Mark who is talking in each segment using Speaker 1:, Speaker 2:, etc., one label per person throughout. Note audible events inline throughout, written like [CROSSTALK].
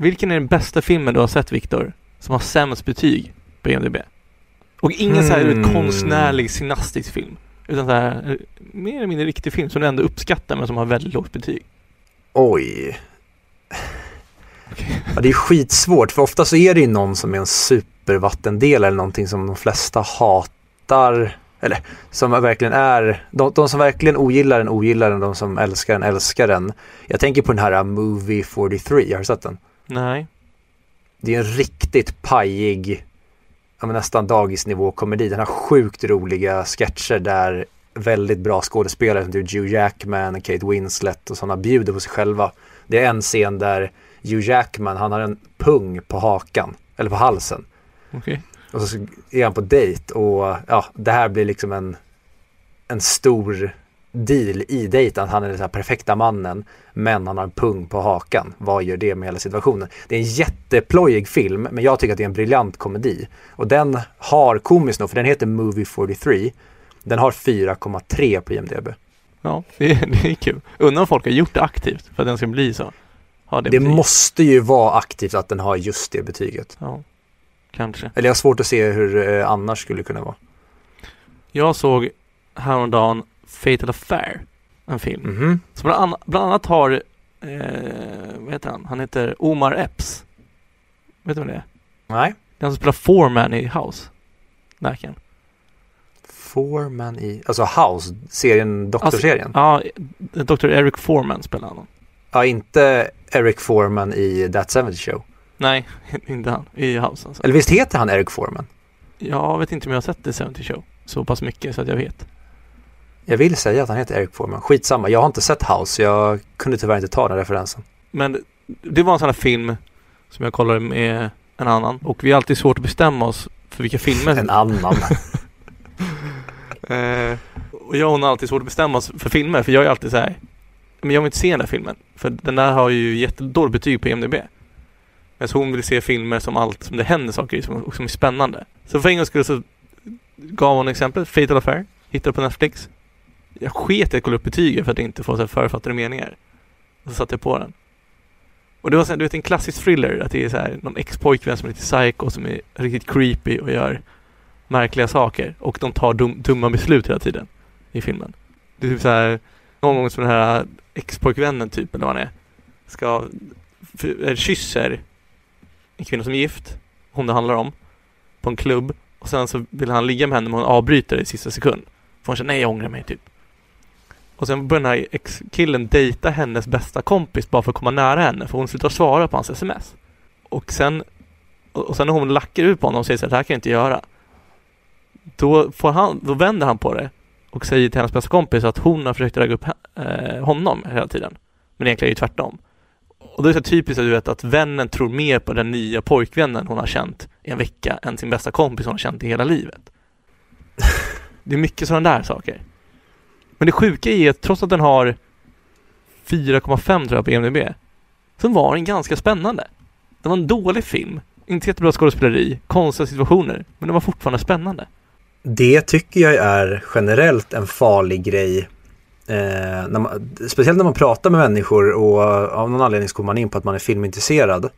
Speaker 1: Vilken är den bästa filmen du har sett Viktor? Som har sämst betyg på IMDB? Och ingen så här
Speaker 2: Hmm.
Speaker 1: konstnärlig synastisk film. Utan så här, eh, mer eller mindre riktig film som du ändå uppskattar men som har väldigt lågt betyg.
Speaker 2: Oj. Ja, det är skitsvårt för ofta så är det ju någon som är en supervattendel eller någonting som de flesta hatar. Eller som verkligen är, de, de som verkligen ogillar den ogillar den, de som älskar den älskar den. Jag tänker på den här uh, Movie 43, har du sett den?
Speaker 1: Nej.
Speaker 2: Det är en riktigt pajig, nästan dagisnivå komedi. Den har sjukt roliga sketcher där väldigt bra skådespelare som typ Hugh Jackman, Kate Winslet och sådana bjuder på sig själva. Det är en scen där Hugh Jackman, han har en pung på hakan, eller på halsen.
Speaker 1: Okej.
Speaker 2: Och så är han på dejt och ja, det här blir liksom en, en stor deal i dejten. Han är den här perfekta mannen, men han har en pung på hakan. Vad gör det med hela situationen? Det är en jätteplojig film, men jag tycker att det är en briljant komedi. Och den har komiskt nog, för den heter Movie 43. Den har 4,3 på IMDB.
Speaker 1: Ja, det är, det är kul. Undrar om folk har gjort det aktivt för att den ska bli så. Ha det
Speaker 2: Det måste ju vara aktivt att den har just det betyget.
Speaker 1: Ja, kanske.
Speaker 2: Eller jag har svårt att se hur eh, annars skulle kunna vara.
Speaker 1: Jag såg häromdagen Fatal Affair, en film.
Speaker 2: Mhm.
Speaker 1: Som bland, anna- bland annat har, eh, vad heter han? Han heter Omar Epps. Vet du vem det är?
Speaker 2: Nej.
Speaker 1: Det är han som spelar Foreman i House. Läkaren.
Speaker 2: Foreman i, alltså House, serien, doktorserien.
Speaker 1: Ja, Dr. Eric Foreman spelar han.
Speaker 2: Ja, inte Eric Foreman i That 70 Show.
Speaker 1: Nej, [LAUGHS] inte han. I House alltså.
Speaker 2: Eller visst heter han Eric Foreman?
Speaker 1: Jag vet inte om jag har sett The 70 Show så pass mycket så att jag vet.
Speaker 2: Jag vill säga att han heter Eric Foreman. Skitsamma, jag har inte sett House, jag kunde tyvärr inte ta den referensen.
Speaker 1: Men det var en sån här film som jag kollade med en annan och vi har alltid svårt att bestämma oss för vilka filmer
Speaker 2: En annan. [LAUGHS] [LAUGHS]
Speaker 1: Eh, och jag och hon har alltid svårt att bestämma oss för filmer för jag är alltid så här. Men jag vill inte se den där filmen. För den där har ju jättedåligt betyg på IMDB. Men så hon vill se filmer som allt som det händer saker i som, och som är spännande. Så för en gång skulle så gav hon exempel, Fatal Affair. Hittade på Netflix. Jag sket i att kolla upp betygen för att inte få så här författade meningar. Och så satte jag på den. Och det var så här, du vet en klassisk thriller, att det är så här någon ex-pojkvän som är lite psycho, som är riktigt creepy och gör märkliga saker och de tar dum, dumma beslut hela tiden i filmen. Det är typ så här någon gång som den här ex-pojkvännen typ eller vad han är ska, för, eller kysser en kvinna som är gift, hon det handlar om, på en klubb och sen så vill han ligga med henne men hon avbryter det i sista sekund. För hon säger nej jag ångrar mig typ. Och sen börjar den här ex-killen dejta hennes bästa kompis bara för att komma nära henne för hon slutar svara på hans sms. Och sen och sen när hon lackar ut på honom och säger så här, det här kan jag inte göra då, får han, då vänder han på det och säger till hennes bästa kompis att hon har försökt ragga upp eh, honom hela tiden. Men egentligen är det tvärtom. Och då är det så typiskt att du vet att vännen tror mer på den nya pojkvännen hon har känt i en vecka än sin bästa kompis hon har känt i hela livet. [LAUGHS] Det är mycket sådana där saker. Men det sjuka är att trots att den har 4,5 tror jag på EMDB, så var den ganska spännande. Det var en dålig film. Inte jättebra skådespeleri, konstiga situationer, men den var fortfarande spännande.
Speaker 2: Det tycker jag är generellt en farlig grej. Eh, när man, speciellt när man pratar med människor och av någon anledning så kommer man in på att man är filmintresserad.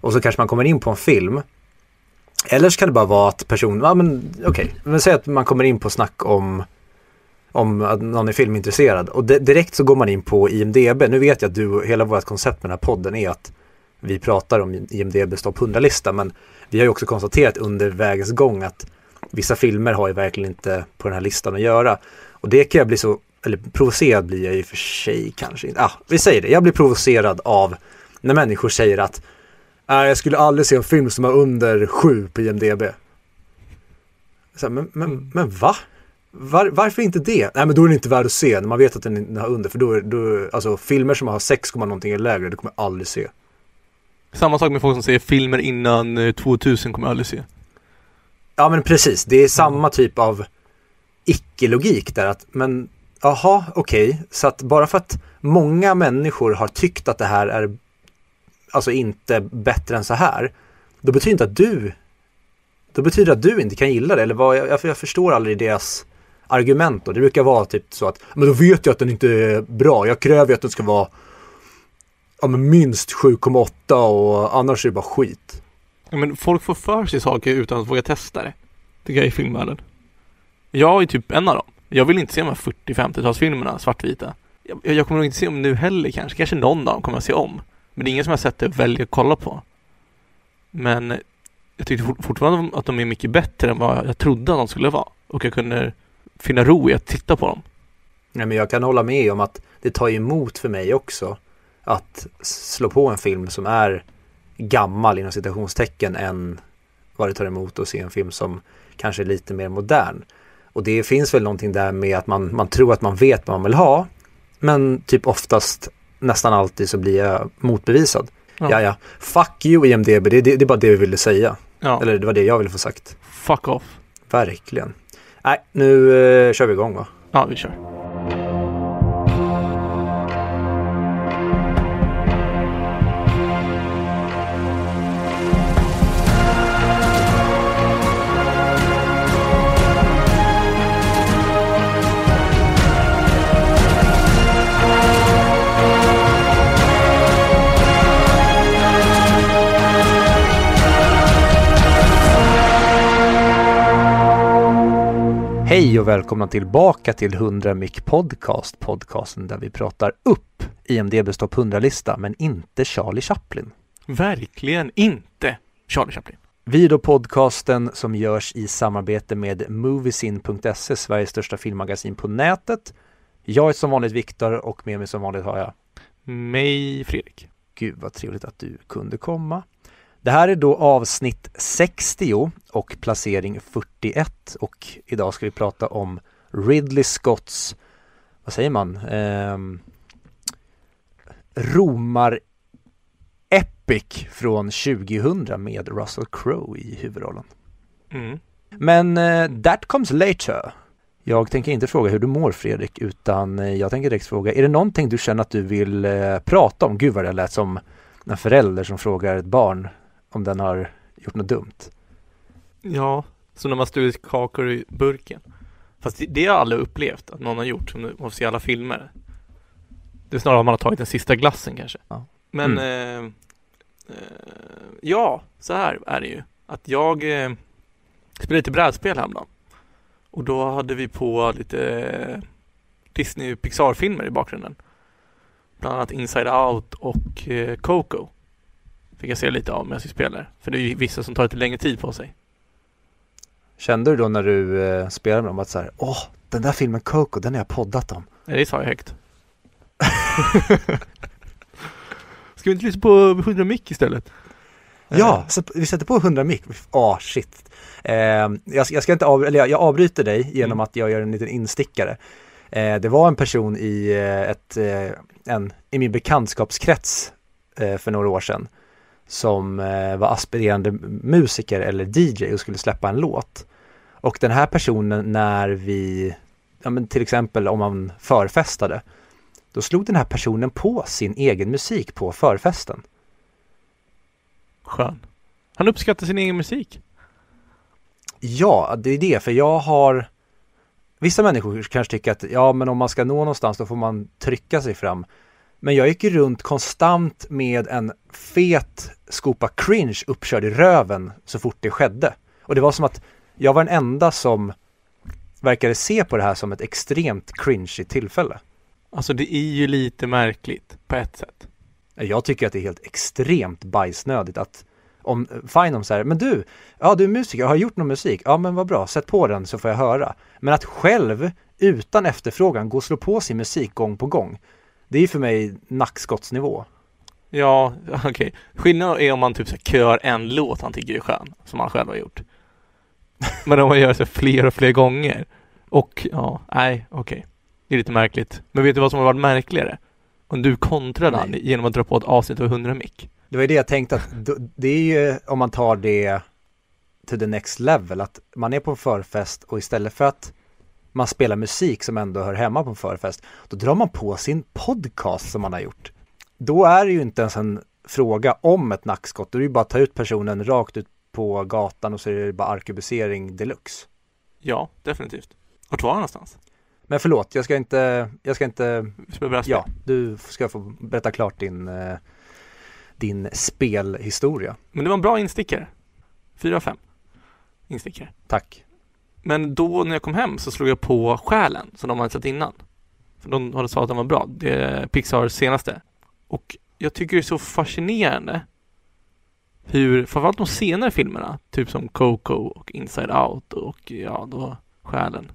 Speaker 2: Och så kanske man kommer in på en film. Eller så kan det bara vara att personen, ja men okej, men säg att man kommer in på snack om om att någon är filmintresserad och di- direkt så går man in på IMDB. Nu vet jag att du, hela vårt koncept med den här podden är att vi pratar om IMDBs topp 100-lista men vi har ju också konstaterat under vägens gång att vissa filmer har ju verkligen inte på den här listan att göra. Och det kan jag bli så, eller provocerad blir jag i och för sig kanske inte. Ah, vi säger det, jag blir provocerad av när människor säger att "Nej, jag skulle aldrig se en film som har under sju på IMDB. Så här, men, men, men va? Var, varför inte det? Nej men då är den inte värd att se när man vet att den har under. För då, är- då alltså filmer som har 6, någonting eller lägre, det kommer jag aldrig se.
Speaker 1: Samma sak med folk som säger filmer innan eh, 2000 kommer jag aldrig se.
Speaker 2: Ja men precis, det är samma typ av icke-logik där att, men jaha, okej, så att bara för att många människor har tyckt att det här är alltså inte bättre än så här, då betyder inte att du, då betyder det att du inte kan gilla det, eller vad, jag, jag förstår aldrig deras argument då. Det brukar vara typ så att, men då vet jag att den inte är bra, jag kräver ju att den ska vara ja, men minst 7,8 och annars är det bara skit.
Speaker 1: Ja, men folk får för sig saker utan att våga testa det. Tycker jag i filmvärlden. Jag är typ en av dem. Jag vill inte se de här 40-50-talsfilmerna, svartvita. Jag, jag kommer nog inte se dem nu heller kanske. Kanske någon av dem kommer jag se om. Men det är ingen som jag sett det och väljer att kolla på. Men jag tyckte fort, fortfarande att de är mycket bättre än vad jag trodde att de skulle vara. Och jag kunde finna ro i att titta på dem.
Speaker 2: Nej, men jag kan hålla med om att det tar emot för mig också att slå på en film som är gammal inom citationstecken än vad det tar emot att se en film som kanske är lite mer modern. Och det finns väl någonting där med att man, man tror att man vet vad man vill ha. Men typ oftast, nästan alltid så blir jag motbevisad. Ja, ja. ja. Fuck you IMDB, det, det, det är bara det vi ville säga.
Speaker 1: Ja.
Speaker 2: Eller det var det jag ville få sagt.
Speaker 1: Fuck off.
Speaker 2: Verkligen. Nej, nu eh, kör vi igång va?
Speaker 1: Ja, vi kör.
Speaker 2: Hej och välkomna tillbaka till 100 Mic Podcast, podcasten där vi pratar upp IMDBs topp 100-lista, men inte Charlie Chaplin.
Speaker 1: Verkligen inte Charlie Chaplin.
Speaker 2: Vi är då podcasten som görs i samarbete med Moviesin.se, Sveriges största filmmagasin på nätet. Jag är som vanligt Viktor och med mig som vanligt har jag
Speaker 1: Mig Fredrik.
Speaker 2: Gud vad trevligt att du kunde komma. Det här är då avsnitt 60 och placering 41 och idag ska vi prata om Ridley Scotts, vad säger man, eh, Romar Epic från 2000 med Russell Crowe i huvudrollen.
Speaker 1: Mm.
Speaker 2: Men eh, that comes later. Jag tänker inte fråga hur du mår Fredrik utan eh, jag tänker direkt fråga, är det någonting du känner att du vill eh, prata om? Gud vad det lät som en förälder som frågar ett barn om den har gjort något dumt.
Speaker 1: Ja, så när man stulit kakor i burken. Fast det, det har jag aldrig upplevt att någon har gjort som man får se alla filmer. Det är snarare att man har tagit den sista glassen kanske.
Speaker 2: Ja.
Speaker 1: Men eh, eh, ja, så här är det ju. Att jag eh, spelade lite brädspel häromdagen. Och då hade vi på lite Disney Pixar-filmer i bakgrunden. Bland annat Inside Out och eh, Coco. Fick jag se lite av medan vi spelar. För det är ju vissa som tar lite längre tid på sig.
Speaker 2: Kände du då när du eh, spelade med dem att så här, åh, den där filmen Coco, den har jag poddat om.
Speaker 1: Nej, det sa jag högt. [LAUGHS] Ska vi inte lyssna på 100 mick istället?
Speaker 2: Ja, så vi sätter på 100 mic. Åh, shit. Eh, jag, jag ska inte av, eller jag, jag avbryter dig genom
Speaker 1: Mm.
Speaker 2: att jag gör en liten instickare. Eh, det var en person i, eh, ett, eh, en, i min bekantskapskrets eh, för några år sedan som eh, var aspirerande musiker eller DJ och skulle släppa en låt. Och den här personen när vi, ja men till exempel om man förfestade, då slog den här personen på sin egen musik på förfesten.
Speaker 1: Skön. Han uppskattar sin egen musik.
Speaker 2: Ja, det är det, för jag har Vissa människor kanske tycker att ja, men om man ska nå någonstans då får man trycka sig fram. Men jag gick runt konstant med en fet skopa cringe uppkörd i röven så fort det skedde. Och det var som att jag var den enda som verkade se på det här som ett extremt cringe tillfälle.
Speaker 1: Alltså det är ju lite märkligt på ett sätt.
Speaker 2: Jag tycker att det är helt extremt bajsnödigt att om, fine om så här, men du, ja du är musiker, har gjort någon musik? Ja men vad bra, sätt på den så får jag höra. Men att själv, utan efterfrågan, gå och slå på sin musik gång på gång. Det är ju för mig nackskottsnivå.
Speaker 1: Ja, [LAUGHS] okej. Skillnaden är om man typ så kör en låt han tycker är skön, som han själv har gjort. [LAUGHS] Men om man gör det fler och fler gånger. Och ja, nej, okej. Det är lite märkligt. Men vet du vad som har varit märkligare? Om du kontrade han genom att dra på ett avsnitt av 100 mick.
Speaker 2: Det var ju det jag tänkte att det är ju om man tar det to the next level, att man är på en förfest och istället för att man spelar musik som ändå hör hemma på en förfest, då drar man på sin podcast som man har gjort. Då är det ju inte ens en fråga om ett nackskott, då är det ju bara att ta ut personen rakt ut på gatan och så är det bara arkebusering deluxe.
Speaker 1: Ja, definitivt. Vart var han någonstans?
Speaker 2: Men förlåt, jag ska inte, jag ska inte, ja, du ska få berätta klart din, eh, din spelhistoria.
Speaker 1: Men det var en bra instickare. Fyra av fem instickare.
Speaker 2: Tack.
Speaker 1: Men då när jag kom hem så slog jag på Själen som de hade sett innan. För de hade sagt att den var bra. Det är Pixars senaste. Och jag tycker det är så fascinerande hur, framförallt de senare filmerna, typ som Coco och Inside Out och ja, då Själen.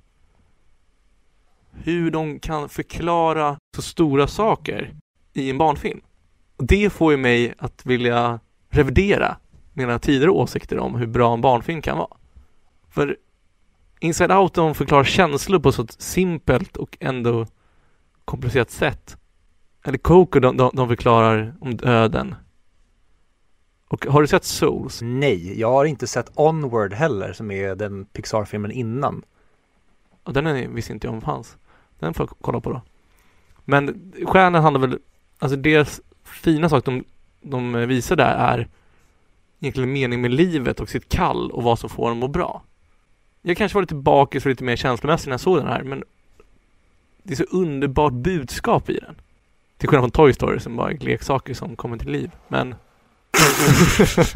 Speaker 1: Hur de kan förklara så stora saker i en barnfilm. Och det får ju mig att vilja revidera mina tidigare åsikter om hur bra en barnfilm kan vara. För Inside Out de förklarar känslor på så ett simpelt och ändå komplicerat sätt. Eller Coco de, de, de förklarar om döden. Och har du sett Souls?
Speaker 2: Nej, jag har inte sett Onward heller som är den Pixar-filmen innan.
Speaker 1: Och den är, visste inte jag om fanns. Den får jag kolla på då. Men stjärnan handlar väl, alltså deras fina sak de, de visar där är egentligen mening med livet och sitt kall och vad som får en att må bra. Jag kanske var lite bakis och lite mer känslomässig när jag såg den här men det är så underbart budskap i den. Till skillnad från Toy Story som bara är leksaker som kommer till liv. Men [LAUGHS]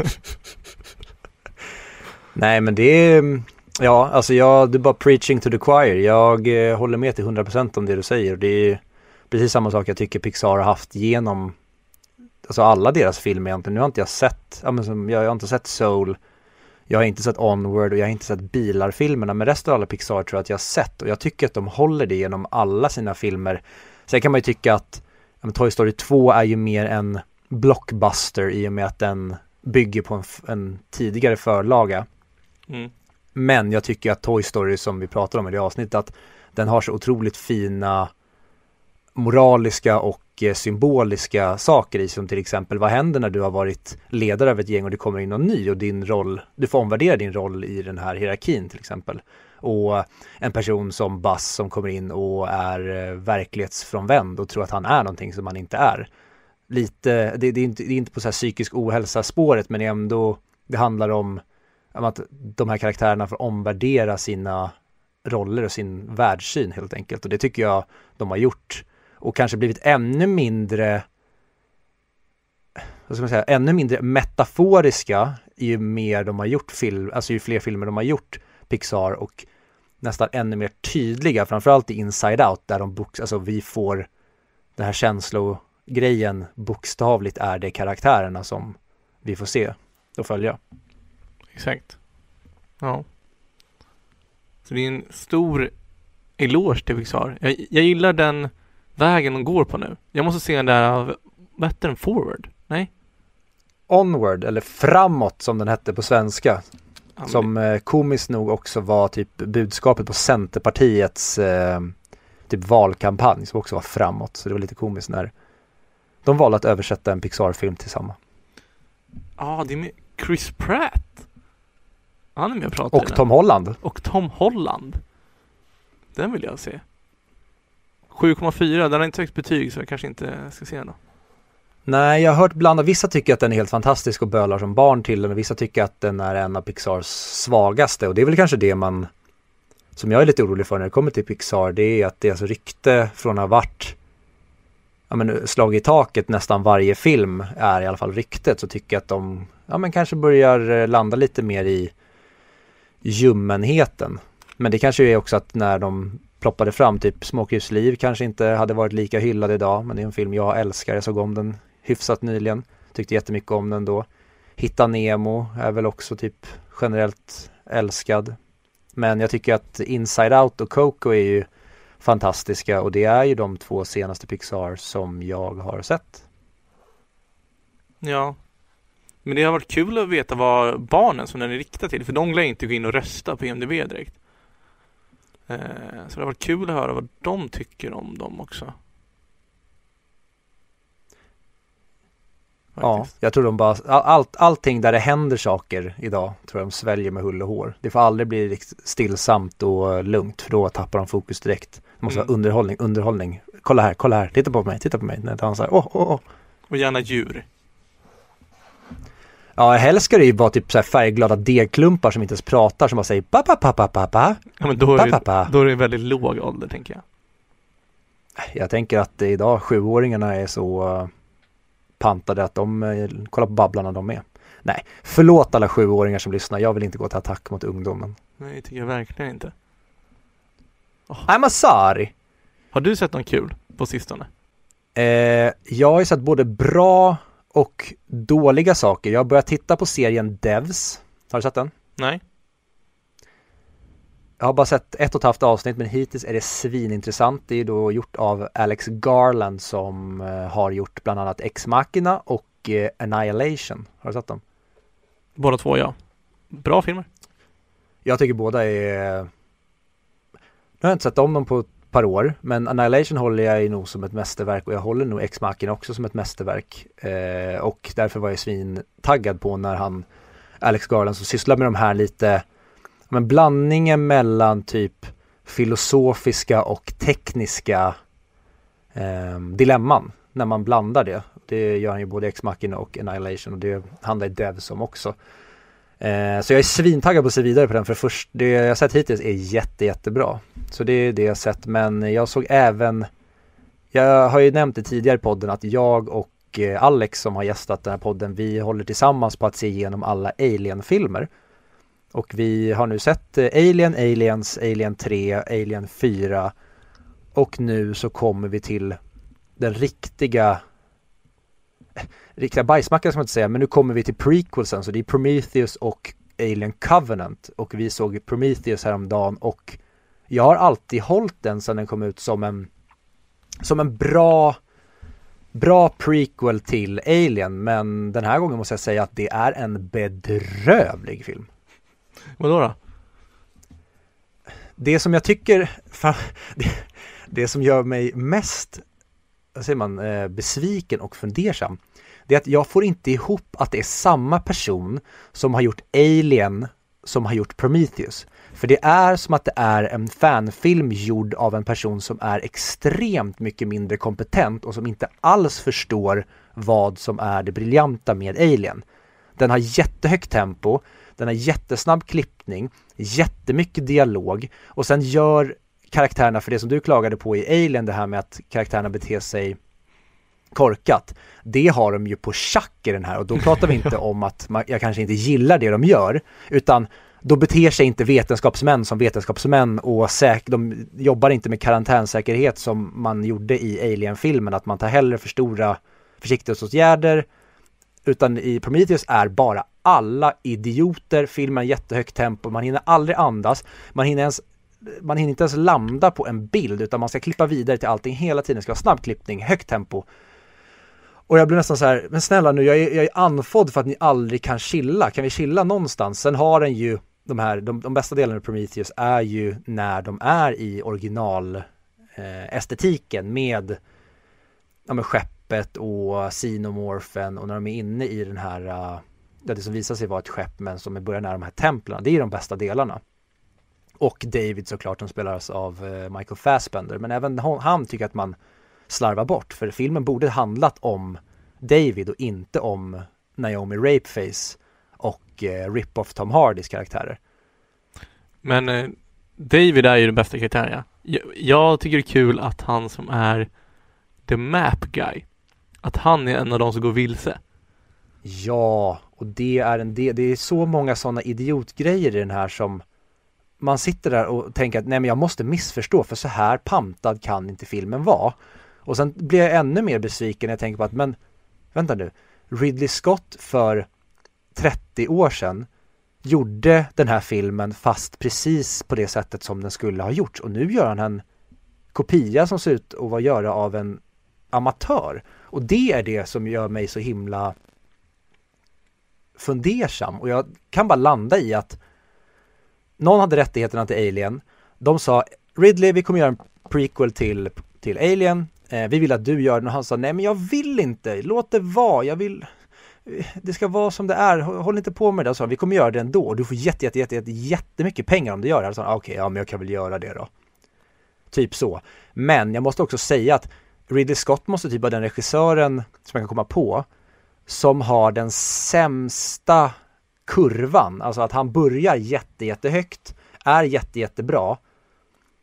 Speaker 2: Nej, men det är, ja, alltså jag, du är bara preaching to the choir. Jag eh, håller med till 100% om det du säger. Det är precis samma sak jag tycker Pixar har haft genom, alltså alla deras filmer egentligen. Nu har inte jag sett, ja, men som, jag, jag har inte sett Soul, jag har inte sett Onward och jag har inte sett Bilar-filmerna, men resten av alla Pixar tror jag att jag har sett och jag tycker att de håller det genom alla sina filmer. Sen kan man ju tycka att men Toy Story 2 är ju mer en blockbuster i och med att den bygger på en, en tidigare förlaga.
Speaker 1: mm,
Speaker 2: Men jag tycker att Toy Story som vi pratar om i det avsnittet, att den har så otroligt fina moraliska och mycket symboliska saker i som till exempel vad händer när du har varit ledare av ett gäng och det kommer in någon ny och din roll, du får omvärdera din roll i den här hierarkin till exempel. Och en person som Buzz som kommer in och är eh, verklighetsfrånvänd och tror att han är någonting som han inte är. Lite, det, det, är, inte, det är inte på så här psykisk ohälsa spåret men det är ändå, det handlar om om att de här karaktärerna får omvärdera sina roller och sin världssyn helt enkelt. Och det tycker jag de har gjort. Och kanske blivit ännu mindre vad ska man säga, ännu mindre metaforiska ju mer de har gjort film, alltså ju fler filmer de har gjort Pixar och nästan ännu mer tydliga, framförallt i Inside Out där de box, alltså vi får den här känslogrejen bokstavligt är det karaktärerna som vi får se och följa.
Speaker 1: exakt. Ja. Så det är en stor eloge till Pixar. Jag, jag gillar den vägen de går på nu. Jag måste se den där, vad hette den? Forward? Nej?
Speaker 2: Onward, eller Framåt som den hette på svenska.
Speaker 1: Ja,
Speaker 2: Som eh, komiskt nog också var typ budskapet på Centerpartiets eh, typ valkampanj som också var framåt. Så det var lite komiskt när de valde att översätta en Pixar-film till samma.
Speaker 1: Ja, det är med Chris Pratt. Han är med och pratar
Speaker 2: Och. Tom Holland.
Speaker 1: Och Tom Holland. Den vill jag se. 7,4, den har inte högt betyg så jag kanske inte ska se den då.
Speaker 2: Nej, jag har hört bland vissa tycker att den är helt fantastisk och bölar som barn till den och vissa tycker att den är en av Pixars svagaste och det är väl kanske det man som jag är lite orolig för när det kommer till Pixar det är att deras alltså rykte från att ha varit ja, men, slag i taket nästan varje film är i alla fall ryktet så tycker jag att de ja, men kanske börjar eh, landa lite mer i ljummenheten. Men det kanske är också att när de ploppade fram, typ Småkrypsliv kanske inte hade varit lika hyllad idag men det är en film jag älskar, jag såg om den hyfsat nyligen. Tyckte jättemycket om den då. Hitta Nemo är väl också typ generellt älskad. Men jag tycker att Inside Out och Coco är ju fantastiska och det är ju de två senaste Pixar som jag har sett.
Speaker 1: Ja. Men det har varit kul att veta vad barnen som den är riktad till, för de lär inte gå in och rösta på IMDB direkt. Eh, så det har varit kul att höra vad de tycker om dem också.
Speaker 2: Ja,
Speaker 1: Faktiskt.
Speaker 2: jag tror de bara, all, allt, allting där det händer saker idag tror jag de sväljer med hull och hår. Det får aldrig bli stillsamt och lugnt för då tappar de fokus direkt. Det måste
Speaker 1: Mm.
Speaker 2: vara underhållning, underhållning. Kolla här, kolla här, titta på mig, titta på mig. När han säger åh, åh, åh.
Speaker 1: Och gärna djur.
Speaker 2: Ja, helst ska det ju vara typ så här färgglada degklumpar som inte ens pratar som bara säger pa pa pa pa pa pa
Speaker 1: Ja men då är,
Speaker 2: pa pa
Speaker 1: då är det väldigt låg ålder tänker jag.
Speaker 2: Jag tänker att idag sjuåringarna är så uh, pantade att de uh, kollar på Babblarna de med. Nej, förlåt alla sjuåringar som lyssnar. Jag vill inte gå till attack mot ungdomen.
Speaker 1: Nej, det tycker jag verkligen inte.
Speaker 2: Oh. I'm sorry.
Speaker 1: Har du sett något kul på sistone?
Speaker 2: Eh, jag har ju sett både bra och dåliga saker. Jag har börjat titta på serien Devs. Har du sett den?
Speaker 1: Nej.
Speaker 2: Jag har bara sett ett och ett halvt avsnitt men hittills är det svinintressant. Det är då gjort av Alex Garland som eh, har gjort bland annat Ex Machina och eh, Annihilation. Har du sett dem?
Speaker 1: Båda två ja. Bra filmer.
Speaker 2: Jag tycker båda är... Nu har jag inte sett om dem på par år men Annihilation håller jag nog som ett mästerverk och jag håller nog x machina också som ett mästerverk. Eh, och därför var jag svintaggad på när han Alex Garland som sysslar med de här lite men blandningen mellan typ filosofiska och tekniska eh, dilemman när man blandar det. Det gör han ju både x machina och Annihilation och det handlar ju Devs om också. Eh, så jag är svintaggad på att se vidare på den för först, det jag sett hittills är jätte jättebra. Så det är det jag sett men jag såg även Jag har ju nämnt det tidigare i podden att jag och eh, Alex som har gästat den här podden vi håller tillsammans på att se igenom alla Alien-filmer. Och vi har nu sett eh, Alien, Aliens, Alien 3, Alien 4 och nu så kommer vi till den riktiga riktiga bajsmackan ska man inte säga, men nu kommer vi till prequelsen så det är Prometheus och Alien Covenant och vi såg Prometheus häromdagen och jag har alltid hållit den sedan den kom ut som en som en bra bra prequel till Alien men den här gången måste jag säga att det är en bedrövlig film.
Speaker 1: Vadå då?
Speaker 2: Det som jag tycker, det, det som gör mig mest, vad säger man, eh, besviken och fundersam, det är att jag får inte ihop att det är samma person som har gjort Alien som har gjort Prometheus. För det är som att det är en fanfilm gjord av en person som är extremt mycket mindre kompetent och som inte alls förstår vad som är det briljanta med Alien. Den har jättehögt tempo, den har jättesnabb klippning, jättemycket dialog och sen gör karaktärerna, för det som du klagade på i Alien, det här med att karaktärerna beter sig korkat. Det har de ju på schack i den här och då pratar vi [LAUGHS] inte om att man, jag kanske inte gillar det de gör utan då beter sig inte vetenskapsmän som vetenskapsmän och säk de jobbar inte med karantänsäkerhet som man gjorde i Alien-filmen, att man tar hellre för stora försiktighetsåtgärder utan i Prometheus är bara alla idioter, filmen jättehögt tempo, man hinner aldrig andas, man hinner ens man hinner inte ens landa på en bild utan man ska klippa vidare till allting hela tiden, det ska vara snabb klippning, högt tempo. Och jag blir nästan så här, men snälla nu, jag är, jag är anfådd för att ni aldrig kan chilla, kan vi chilla någonstans? Sen har den ju de här, de, de bästa delarna av Prometheus är ju när de är i original eh, estetiken med ja, med skeppet och sinomorfen och när de är inne i den här uh, det som visar sig vara ett skepp men som är början nära de här templen. Det är de bästa delarna. Och David såklart, som spelas av uh, Michael Fassbender. Men även hon, han tycker att man slarvar bort. För filmen borde handlat om David och inte om Naomi Rapeface och uh, Rip-Off Tom Hardys karaktärer.
Speaker 1: Men eh, David är ju den bästa karaktären ja. Jag, jag tycker det är kul att han som är the map guy, att han är en av de som går vilse.
Speaker 2: Ja, och det är en del, det är så många sådana idiotgrejer i den här som man sitter där och tänker att nej men jag måste missförstå för så här pantad kan inte filmen vara. Och sen blir jag ännu mer besviken när jag tänker på att men vänta nu, Ridley Scott för 30 år sedan gjorde den här filmen fast precis på det sättet som den skulle ha gjorts och nu gör han en kopia som ser ut att vara göra av en amatör. Och det är det som gör mig så himla fundersam och jag kan bara landa i att någon hade rättigheterna till Alien. De sa Ridley, vi kommer göra en prequel till, till Alien. Eh, vi vill att du gör den och han sa nej men jag vill inte, låt det vara, jag vill eh, det ska vara som det är, håll inte på med det. Så vi kommer göra det ändå. Du får jätte, jätte, jätte, jätte, jättemycket pengar om du gör det. Okej, okay, ja men jag kan väl göra det då. Typ så. Men jag måste också säga att Ridley Scott måste typ vara den regissören som jag kan komma på som har den sämsta kurvan. Alltså att han börjar jätte, jättehögt, är jätte, jättebra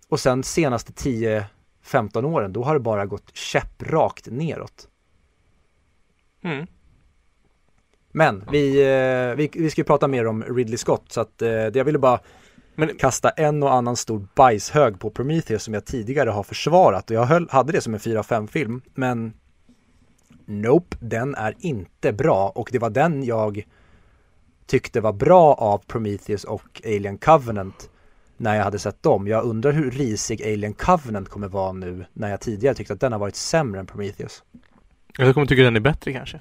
Speaker 2: och sen senaste tio 15 åren, då har det bara gått käpprakt neråt.
Speaker 1: Mm.
Speaker 2: Men vi, eh, vi, vi ska ju prata mer om Ridley Scott så att eh, jag ville bara
Speaker 1: Men-
Speaker 2: kasta en och annan stor bajshög på Prometheus som jag tidigare har försvarat och jag höll, hade det som en 4-5 film men Nope, den är inte bra och det var den jag tyckte var bra av Prometheus och Alien Covenant när jag hade sett dem. Jag undrar hur risig Alien Covenant kommer vara nu när jag tidigare tyckte att den har varit sämre än Prometheus.
Speaker 1: Jag kommer tycka den är bättre kanske.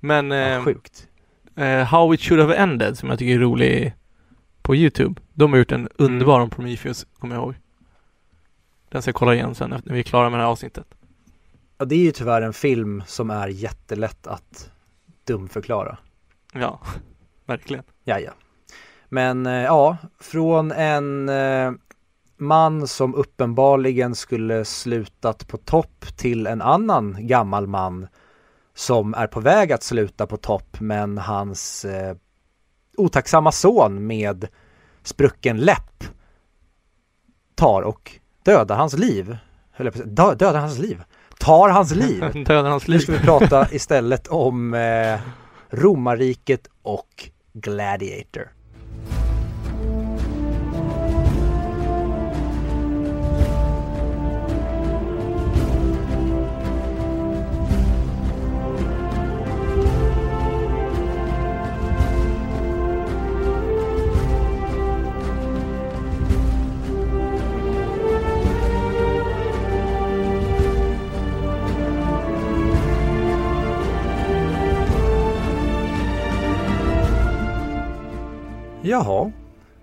Speaker 1: Men
Speaker 2: Ja,
Speaker 1: eh,
Speaker 2: sjukt.
Speaker 1: eh, How It Should Have Ended som jag tycker är rolig på Youtube. De har gjort en underbar om Prometheus, kommer jag ihåg. Den ska jag kolla igen sen när vi är klara med det här avsnittet.
Speaker 2: Ja, det är ju tyvärr en film som är jättelätt att dumförklara.
Speaker 1: Ja, [LAUGHS] verkligen.
Speaker 2: Ja, ja. Men eh, ja, från en eh, man som uppenbarligen skulle slutat på topp till en annan gammal man som är på väg att sluta på topp men hans eh, otacksamma son med sprucken läpp tar och dödar hans liv. Höll jag på dö- dödar hans liv. Tar hans liv. [LAUGHS]
Speaker 1: Dödar hans
Speaker 2: Nu
Speaker 1: liv.
Speaker 2: ska vi prata istället om eh, romarriket och Gladiator. Jaha,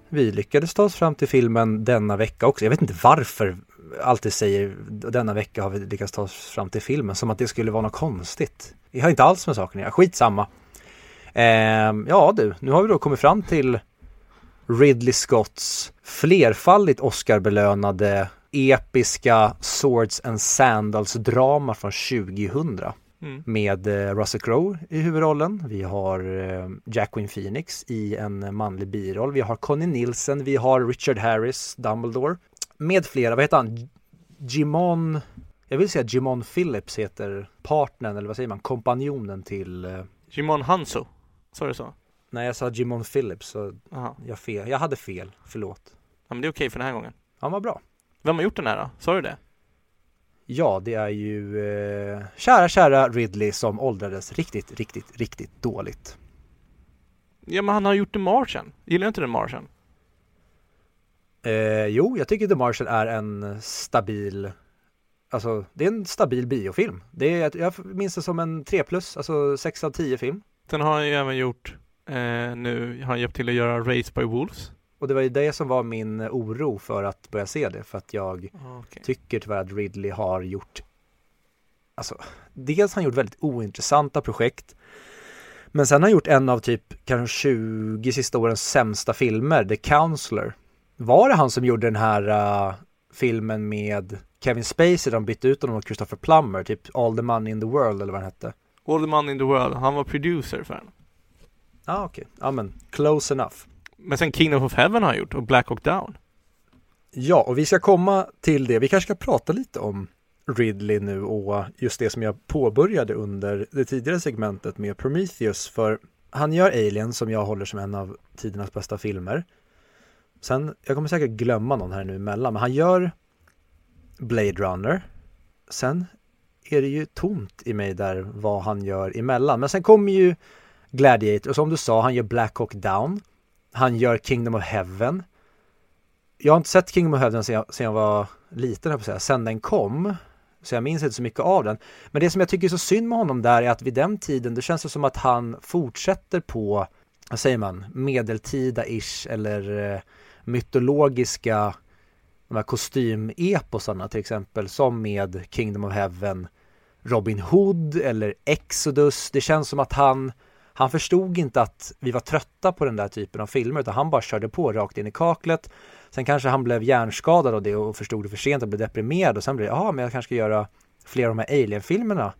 Speaker 2: vi lyckades ta oss fram till filmen denna vecka också. Jag vet inte varför alltid säger denna vecka har vi lyckats ta oss fram till filmen som att det skulle vara något konstigt. Det har inte alls med saken att göra, skitsamma. Eh, ja du, nu har vi då kommit fram till Ridley Scotts flerfaldigt Oscarbelönade episka Swords and Sandals drama från 2000
Speaker 1: Mm.
Speaker 2: med eh, Russell Crowe i huvudrollen. Vi har eh, Jacqueline Phoenix i en manlig biroll. Vi har Connie Nielsen, vi har Richard Harris, Dumbledore. Med flera, vad heter han? Jimon, jag vill säga Jimon Phillips heter partnern, eller vad säger man, kompanjonen till, eh,
Speaker 1: Jimon Hanso. Sa du så?
Speaker 2: nej jag sa Jimon Phillips, så jag, fel. jag hade fel, förlåt.
Speaker 1: Ja, men det är okej för den här gången.
Speaker 2: Han var bra.
Speaker 1: Vem har gjort den här då? Sa du det?
Speaker 2: Ja, det är ju eh, kära, kära Ridley som åldrades riktigt, riktigt, riktigt dåligt.
Speaker 1: Ja, men han har gjort The Martian. Gillar du inte The Martian?
Speaker 2: Eh, jo, jag tycker The Martian är en stabil, alltså det är en stabil biofilm. Det är, jag minns det som en 3 plus, alltså 6 av 10 film.
Speaker 1: Sen har han ju även gjort, eh, nu har han hjälpt till att göra Race by Wolves.
Speaker 2: Och det var ju det som var min oro för att börja se det, för att jag
Speaker 1: Okay.
Speaker 2: tycker tyvärr att Ridley har gjort, alltså dels har han gjort väldigt ointressanta projekt, men sen har han gjort en av typ kanske 20 sista årens sämsta filmer, The Counselor. Var det han som gjorde den här uh, filmen med Kevin Spacey, de bytte ut honom mot Christopher Plummer, typ All the Money in the World eller vad den hette?
Speaker 1: All the Money in the World, han var producer för den.
Speaker 2: Ja, ah, okej. Ja, men close enough.
Speaker 1: Men sen Kingdom of Heaven har han gjort och Black Hawk Down.
Speaker 2: Ja, och vi ska komma till det. Vi kanske ska prata lite om Ridley nu och just det som jag påbörjade under det tidigare segmentet med Prometheus. För han gör Alien som jag håller som en av tidernas bästa filmer. Sen, jag kommer säkert glömma någon här nu emellan, men han gör Blade Runner. Sen är det ju tomt i mig där vad han gör emellan. Men sen kommer ju Gladiator, och som du sa, han gör Black Hawk Down. Han gör Kingdom of Heaven. Jag har inte sett Kingdom of Heaven sedan jag, sedan jag var liten, jag på att säga, sen den kom. Så jag minns inte så mycket av den. Men det som jag tycker är så synd med honom där är att vid den tiden, det känns det som att han fortsätter på, vad säger man, medeltida-ish eller eh, mytologiska de här kostymeposarna till exempel, som med Kingdom of Heaven, Robin Hood eller Exodus. Det känns som att han, han förstod inte att vi var trötta på den där typen av filmer, utan han bara körde på rakt in i kaklet. Sen kanske han blev hjärnskadad av det och förstod det för sent och blev deprimerad och sen blev det, ja men jag kanske ska göra fler av de här Alien-filmerna.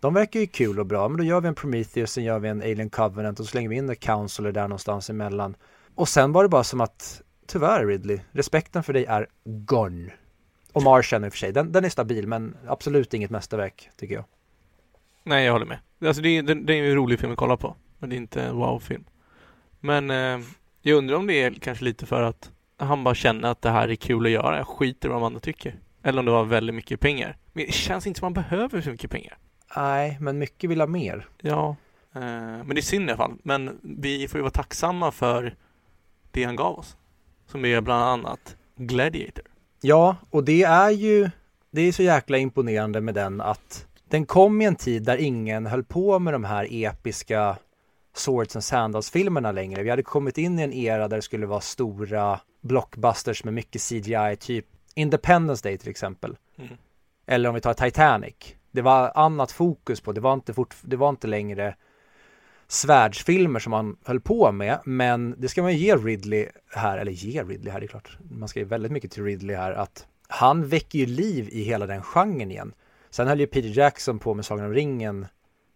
Speaker 2: De verkar ju kul och bra, men då gör vi en Prometheus, sen gör vi en Alien Covenant och så slänger vi in The Counselor där någonstans emellan. Och sen var det bara som att, tyvärr Ridley, respekten för dig är gone. Och Martian i och för sig, den, den är stabil men absolut inget mästerverk tycker jag.
Speaker 1: Nej, jag håller med. Alltså det är, det, det är en rolig film att kolla på. Men det är inte en wow-film. Men eh, jag undrar om det är kanske lite för att han bara känner att det här är kul att göra. Jag skiter i vad de andra tycker. Eller om det var väldigt mycket pengar. Men det känns inte som man behöver så mycket pengar.
Speaker 2: Nej, men mycket vill ha mer.
Speaker 1: Ja, eh, men det är synd i alla fall. Men vi får ju vara tacksamma för det han gav oss. Som är bland annat Gladiator.
Speaker 2: Ja, och det är ju, det är så jäkla imponerande med den att den kom i en tid där ingen höll på med de här episka Swords and Sandals-filmerna längre. Vi hade kommit in i en era där det skulle vara stora blockbusters med mycket CGI, typ Independence Day till exempel.
Speaker 1: Mm.
Speaker 2: Eller om vi tar Titanic. Det var annat fokus på, det var inte, fort, det var inte längre svärdsfilmer som man höll på med, men det ska man ge Ridley här, eller ge Ridley här, det är klart, man ska ge väldigt mycket till Ridley här, att han väcker ju liv i hela den genren igen. Sen höll ju Peter Jackson på med Sagan om ringen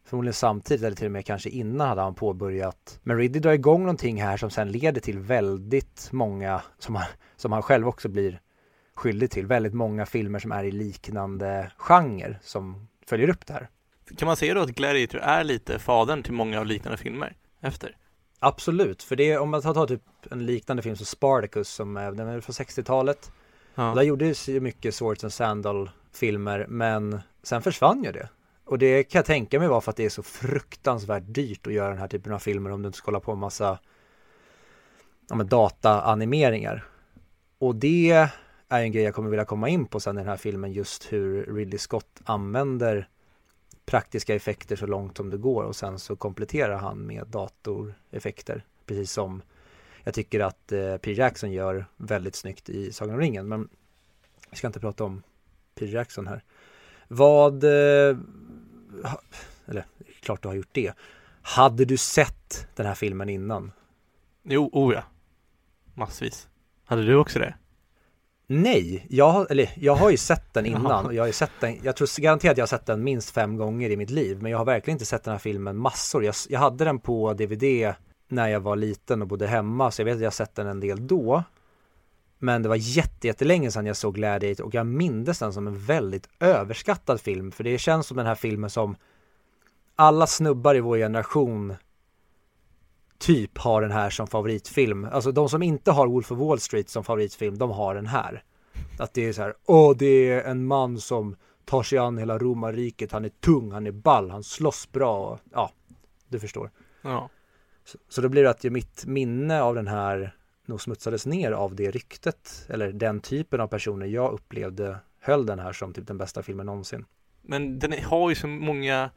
Speaker 2: förmodligen samtidigt eller till och med kanske innan hade han påbörjat. Men Ridley drar igång någonting här som sen leder till väldigt många, som han, som han själv också blir skyldig till, väldigt många filmer som är i liknande genre som följer upp det här.
Speaker 1: Kan man säga då att Gladiator är lite fadern till många av liknande filmer efter?
Speaker 2: Absolut, för det om man tar, tar typ en liknande film som Spartacus som är, den är från 60-talet.
Speaker 1: Ja.
Speaker 2: Där gjordes ju mycket Swords and Sandal filmer men sen försvann ju det. Och det kan jag tänka mig var för att det är så fruktansvärt dyrt att göra den här typen av filmer om du inte ska hålla på med massa ja, dataanimeringar. Och det är en grej jag kommer vilja komma in på sen i den här filmen just hur Ridley Scott använder praktiska effekter så långt som det går och sen så kompletterar han med datoreffekter. Precis som jag tycker att eh, P. Jackson gör väldigt snyggt i Sagan om ringen. Men vi ska inte prata om Peter Jackson här. Vad, eh, eller klart du har gjort det. Hade du sett den här filmen innan?
Speaker 1: Jo, oh ja. Massvis. Hade du också det?
Speaker 2: Nej, jag, har- eller, jag har ju sett den [LAUGHS] innan och jag har sett den, jag tror garanterat jag har sett den minst fem gånger i mitt liv men jag har verkligen inte sett den här filmen massor. Jag, jag hade den på DVD när jag var liten och bodde hemma så jag vet att jag har sett den en del då. Men det var jätte, jättelänge sedan jag såg Gladiator och jag mindes den som en väldigt överskattad film för det känns som den här filmen som alla snubbar i vår generation typ har den här som favoritfilm. Alltså de som inte har Wolf of Wall Street som favoritfilm, de har den här. Att det är så här, åh det är en man som tar sig an hela romarriket, han är tung, han är ball, han slåss bra och ja, du förstår.
Speaker 1: Ja.
Speaker 2: Så, så då blir det att mitt minne av den här nog smutsades ner av det ryktet, eller den typen av personer jag upplevde höll den här som typ den bästa filmen någonsin.
Speaker 1: Men den har ju så många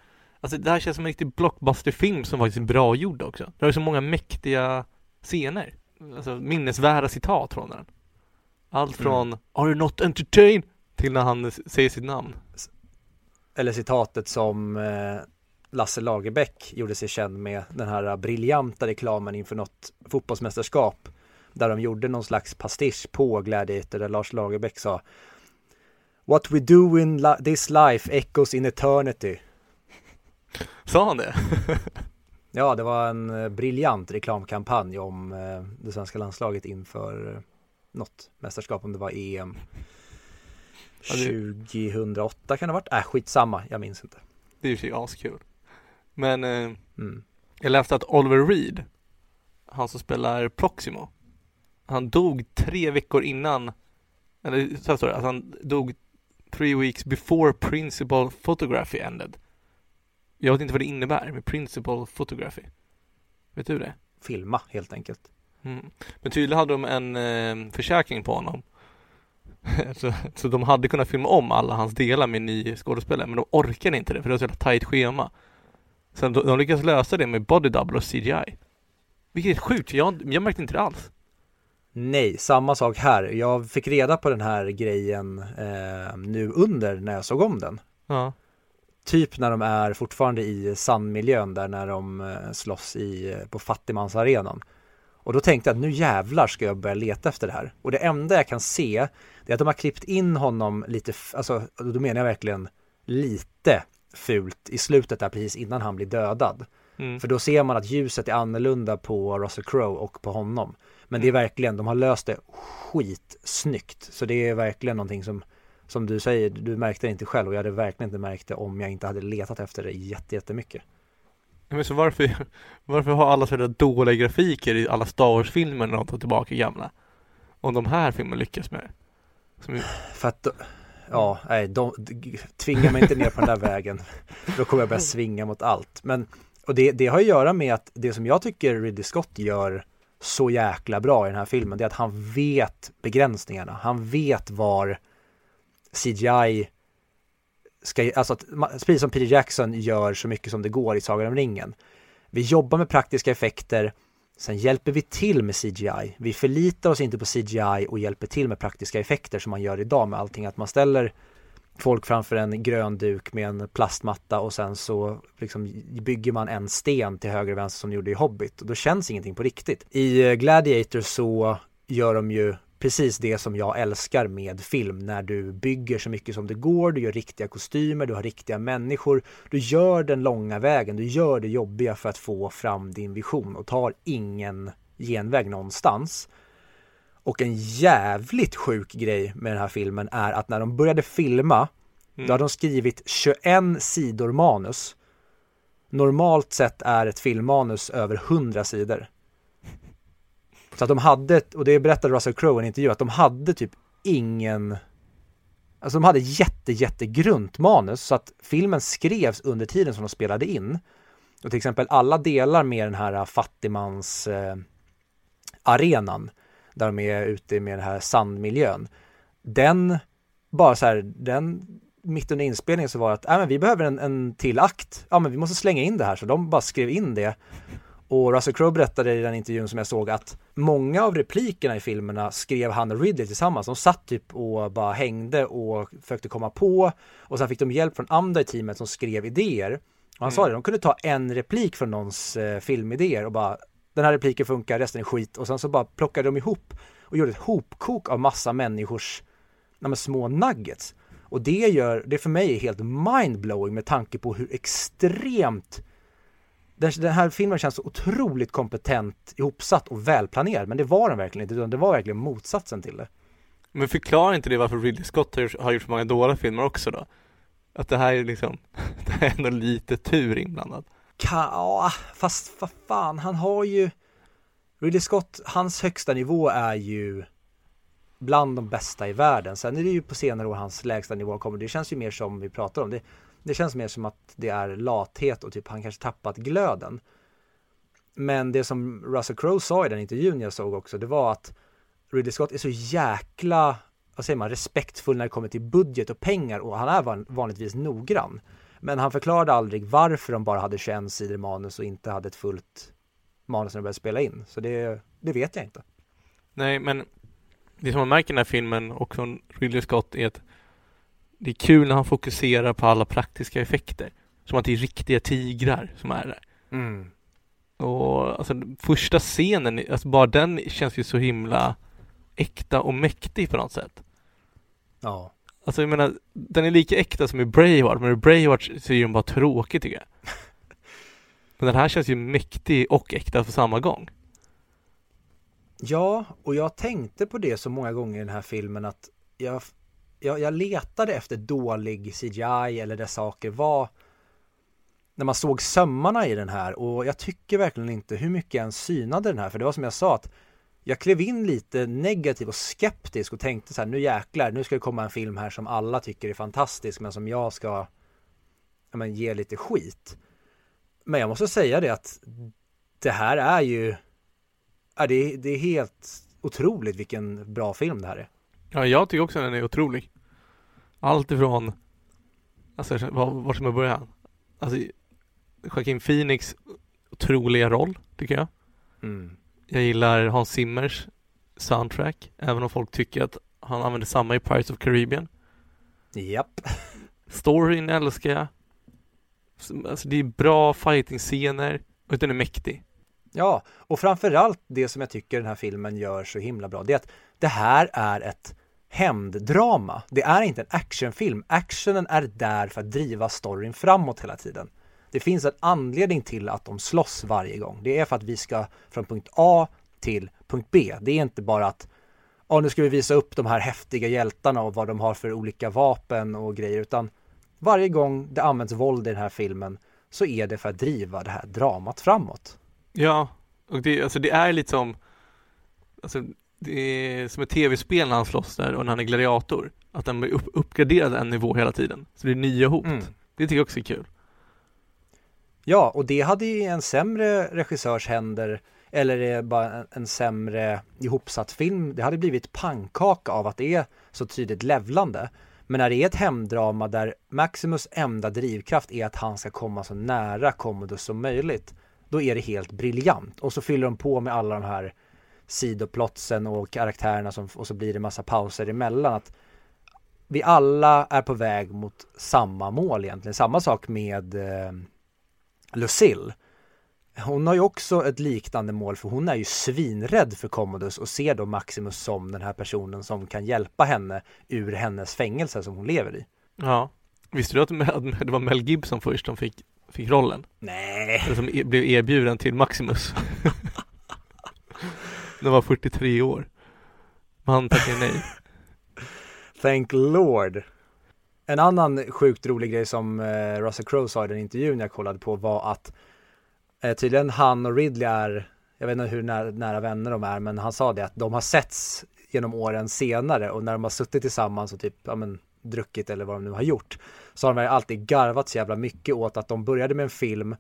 Speaker 1: Alltså det här känns som en riktig blockbusterfilm som faktiskt är bra gjord också. Det har ju så många mäktiga scener. Alltså minnesvärda citat från den. Allt från Are you not entertained? Till när han säger sitt namn.
Speaker 2: Eller citatet som eh, Lasse Lagerbäck gjorde sig känd med den här briljanta reklamen inför något fotbollsmästerskap där de gjorde någon slags pastisch på Gladiator där Lars Lagerbäck sa What we do in li- this life echoes in eternity.
Speaker 1: Sa han det? [LAUGHS]
Speaker 2: Ja, det var en eh, briljant reklamkampanj om eh, det svenska landslaget inför eh, något mästerskap, om det var EM
Speaker 1: Ja, det-
Speaker 2: 2008 kan det ha varit? Äh, skitsamma, jag minns inte.
Speaker 1: Det är ju sig askul. Men eh,
Speaker 2: Mm.
Speaker 1: jag läste att Oliver Reed, han som spelar Proximo, han dog tre veckor innan, eller så här står det, att han dog three weeks before principal photography ended. Jag vet inte vad det innebär med principal photography. Vet du det?
Speaker 2: Filma helt enkelt.
Speaker 1: Mm. Men tydligen hade de en eh, försäkring på honom. [LAUGHS] så, så de hade kunnat filma om alla hans delar med ny skådespelare men de orkade inte det för det var så jävla tajt schema. Så de, de lyckades lösa det med body double och CGI. Vilket är sjukt, jag, jag märkte inte det alls.
Speaker 2: Nej, samma sak här. Jag fick reda på den här grejen eh, nu under när jag såg om den.
Speaker 1: Ja.
Speaker 2: Typ när de är fortfarande i sandmiljön där när de eh, slåss i, eh, på fattigmansarenan. Och då tänkte jag att nu jävlar ska jag börja leta efter det här. Och det enda jag kan se det är att de har klippt in honom lite, alltså då menar jag verkligen lite fult i slutet där precis innan han blir dödad.
Speaker 1: Mm.
Speaker 2: För då ser man att ljuset är annorlunda på Russell Crowe och på honom. Men det är verkligen, de har löst det skitsnyggt. Så det är verkligen någonting som som du säger, du märkte det inte själv och jag hade verkligen inte märkt det om jag inte hade letat efter det jättemycket.
Speaker 1: Men så varför, [LAUGHS] varför har alla sådana dåliga grafiker i alla Star Wars-filmer när de tar tillbaka gamla? Om de här filmerna lyckas med? Som...
Speaker 2: För att, ja, nej, de, de, tvinga mig inte ner på den där vägen. [LAUGHS] Då kommer jag börja svinga mot allt. Men, och det, det har att göra med att det som jag tycker Ridley Scott gör så jäkla bra i den här filmen, det är att han vet begränsningarna. Han vet var CGI ska, alltså att, precis som Peter Jackson gör så mycket som det går i Sagan om ringen. Vi jobbar med praktiska effekter, sen hjälper vi till med CGI. Vi förlitar oss inte på CGI och hjälper till med praktiska effekter som man gör idag med allting, att man ställer folk framför en grön duk med en plastmatta och sen så liksom bygger man en sten till höger och vänster som de gjorde i Hobbit. Då känns ingenting på riktigt. I eh, Gladiator så gör de ju precis det som jag älskar med film när du bygger så mycket som det går, du gör riktiga kostymer, du har riktiga människor, du gör den långa vägen, du gör det jobbiga för att få fram din vision och tar ingen genväg någonstans. Och en jävligt sjuk grej med den här filmen är att när de började filma, mm. då hade de skrivit 21 sidor manus. Normalt sett är ett filmmanus över 100 sidor. Så att de hade, och det berättade Russell Crowe i en intervju, att de hade typ ingen Alltså de hade jätte, jättegrunt manus så att filmen skrevs under tiden som de spelade in. Och till exempel alla delar med den här äh, fattigmans eh, arenan där de är ute med den här sandmiljön. Den, bara så här, den mitt under inspelningen så var det att, äh, men vi behöver en, en till akt. Ja, men vi måste slänga in det här. Så de bara skrev in det. Och Russell Crowe berättade i den intervjun som jag såg att många av replikerna i filmerna skrev han och Ridley tillsammans. De satt typ och bara hängde och försökte komma på och sen fick de hjälp från andra i teamet som skrev idéer. Och han mm. sa det, de kunde ta en replik från någons eh, filmidéer och bara den här repliken funkar, resten är skit och sen så bara plockade de ihop och gjorde ett hopkok av massa människors nej, små nuggets. Och det gör, det för mig är helt mindblowing med tanke på hur extremt den, här filmen känns så otroligt kompetent ihopsatt och välplanerad men det var den verkligen inte utan det var verkligen motsatsen till det.
Speaker 1: Men förklarar inte det varför Ridley Scott har gjort så många dåliga filmer också då? Att det här är liksom, [LAUGHS] det här är ändå lite tur inblandat.
Speaker 2: Ja, fast vad fan, han har ju Ridley Scott, hans högsta nivå är ju bland de bästa i världen. Sen är det ju på senare år hans lägsta nivå kommer. Det känns ju mer som vi pratar om. Det, det känns mer som att det är lathet och typ han kanske tappat glöden. Men det som Russell Crowe sa i den intervjun jag såg också, det var att Ridley Scott är så jäkla, vad säger man, respektfull när det kommer till budget och pengar och han är vanligtvis noggrann. Men han förklarade aldrig varför de bara hade 21 sidor manus och inte hade ett fullt manus när de började spela in. Så det, det vet jag inte.
Speaker 1: Nej, men det som man märker i den här filmen och från Ridley Scott är att det är kul när han fokuserar på alla praktiska effekter. Som att det är riktiga tigrar som är där. Mm. Och alltså första scenen, alltså bara den känns ju så himla äkta och mäktig på något sätt.
Speaker 2: Ja.
Speaker 1: Alltså jag menar, den är lika äkta som i Braveheart, men i Braveheart så är den bara tråkig tycker jag. [LAUGHS] men den här känns ju mäktig och äkta på samma gång.
Speaker 2: Ja, och jag tänkte på det så många gånger i den här filmen att jag, jag, jag letade efter dålig CGI eller där saker var när man såg sömmarna i den här och jag tycker verkligen inte hur mycket jag än synade den här för det var som jag sa att jag klev in lite negativ och skeptisk och tänkte så här, nu jäklar, nu ska det komma en film här som alla tycker är fantastisk men som jag ska ja, men, ge lite skit. Men jag måste säga det att det här är ju, ja, det, det är helt otroligt vilken bra film det här är.
Speaker 1: Ja, jag tycker också den är otrolig. Allt ifrån, alltså var, var ska man börja? Alltså, Joaquin Phoenix otroliga roll, tycker jag. Mm. Jag gillar Hans Zimmers soundtrack, även om folk tycker att han använder samma i Pirates of Caribbean.
Speaker 2: Japp.
Speaker 1: Storyn älskar jag. Alltså det är bra fighting-scener och den är mäktig.
Speaker 2: Ja, och framförallt det som jag tycker den här filmen gör så himla bra, det är att det här är ett hämnddrama. Det är inte en actionfilm. Actionen är där för att driva storyn framåt hela tiden. Det finns en anledning till att de slåss varje gång. Det är för att vi ska från punkt A till punkt B. Det är inte bara att ja nu ska vi visa upp de här häftiga hjältarna och vad de har för olika vapen och grejer, utan varje gång det används våld i den här filmen så är det för att driva det här dramat framåt.
Speaker 1: Ja, och det, alltså det är lite som Alltså det är som ett tv-spel när han slåss där och när han är gladiator. Att den blir upp, uppgraderad en nivå hela tiden. Så det är nya hot. Mm. Det tycker jag också är kul.
Speaker 2: Ja, och det hade ju en sämre regissörs händer eller bara en, en sämre ihopsatt film. Det hade blivit pannkaka av att det är så tydligt levlande. Men när det är ett hemdrama där Maximus enda drivkraft är att han ska komma så nära Commodus som möjligt, då är det helt briljant. Och så fyller de på med alla de här sidoplotsen och karaktärerna som, och så blir det massa pauser emellan. Att vi alla är på väg mot samma mål egentligen. Samma sak med eh, Lucille. Hon har ju också ett liknande mål för hon är ju svinrädd för Commodus och ser då Maximus som den här personen som kan hjälpa henne ur hennes fängelse som hon lever i.
Speaker 1: Ja. Visste du att det var Mel Gibson först som fick, fick rollen?
Speaker 2: Nej.
Speaker 1: Eller som e-, blev erbjuden till Maximus. [LAUGHS] Den var 43 år. Men han tackade nej.
Speaker 2: Thank Lord. En annan sjukt rolig grej som eh, Russell Crowe sa i den intervjun jag kollade på var att eh, tydligen han och Ridley är, jag vet inte hur nära, nära vänner de är, men han sa det att de har setts genom åren senare och när de har suttit tillsammans och typ, ja men druckit eller vad de nu har gjort så har de alltid garvat så jävla mycket åt att de började med en film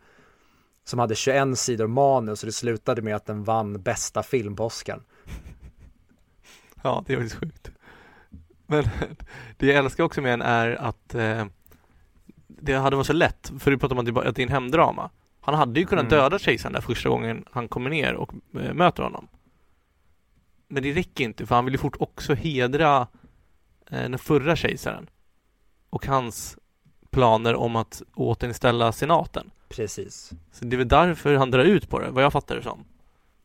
Speaker 2: som hade 21 sidor manus och det slutade med att den vann bästa film på Oscar. [LAUGHS]
Speaker 1: Ja, det är faktiskt sjukt. Men [LAUGHS] det jag älskar också med den är att eh, det hade varit så lätt, för du pratar om att det är en hemdrama. Han hade ju kunnat mm. döda kejsaren där första gången han kommer ner och eh, möter honom. Men det räcker inte, för han vill ju fort också hedra eh, den förra kejsaren och hans planer om att återinställa senaten.
Speaker 2: Precis.
Speaker 1: Så det är väl därför han drar ut på det, vad jag fattar det som.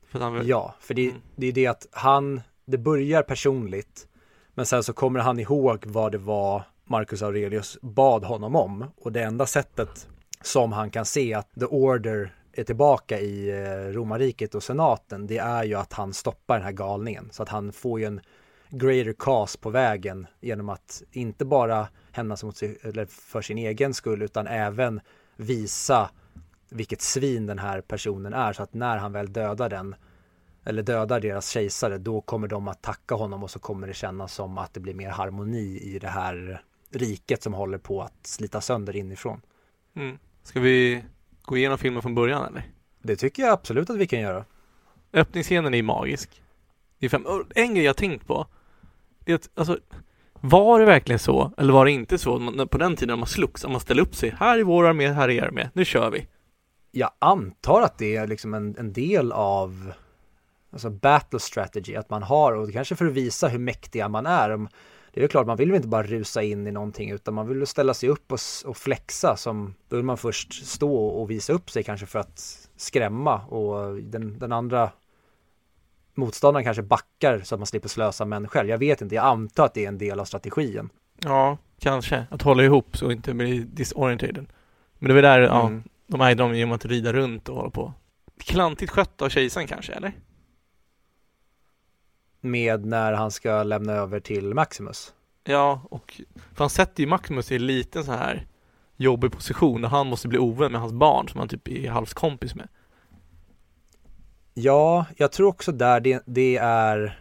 Speaker 2: För vill... Ja, för det, mm. det är det att han, det börjar personligt, men sen så kommer han ihåg vad det var Marcus Aurelius bad honom om. Och det enda sättet som han kan se att the order är tillbaka i eh, romarriket och senaten, det är ju att han stoppar den här galningen. Så att han får ju en greater cause på vägen genom att inte bara hämnas mot sig, eller för sin egen skull, utan även visa vilket svin den här personen är så att när han väl dödar den eller dödar deras kejsare då kommer de att tacka honom och så kommer det kännas som att det blir mer harmoni i det här riket som håller på att slita sönder inifrån.
Speaker 1: Mm. Ska vi gå igenom filmen från början eller?
Speaker 2: Det tycker jag absolut att vi kan göra.
Speaker 1: Öppningsscenen är magisk. Det är fem... En grej jag tänkt på det är att, alltså var det verkligen så, eller var det inte så på den tiden när man slogs, att man ställde upp sig, här är vår armé, här är er armé, nu kör vi?
Speaker 2: Jag antar att det är liksom en, en del av alltså battle strategy, att man har, och kanske för att visa hur mäktiga man är. Det är ju klart, man vill väl inte bara rusa in i någonting, utan man vill ställa sig upp och, och flexa, som, då vill man först stå och visa upp sig kanske för att skrämma och den, den andra motståndaren kanske backar så att man slipper slösa män själv. Jag vet inte, jag antar att det är en del av strategin.
Speaker 1: Ja, kanske. Att hålla ihop så inte bli disorientated. Men det var där, mm. ja, de ägde dem genom att rida runt och hålla på. Klantigt skött av kejsaren kanske, eller?
Speaker 2: Med när han ska lämna över till Maximus.
Speaker 1: Ja, och för han sätter ju Maximus i en liten så här jobbig position och han måste bli ovän med hans barn som han typ är halvskompis med.
Speaker 2: Ja, jag tror också där det, det är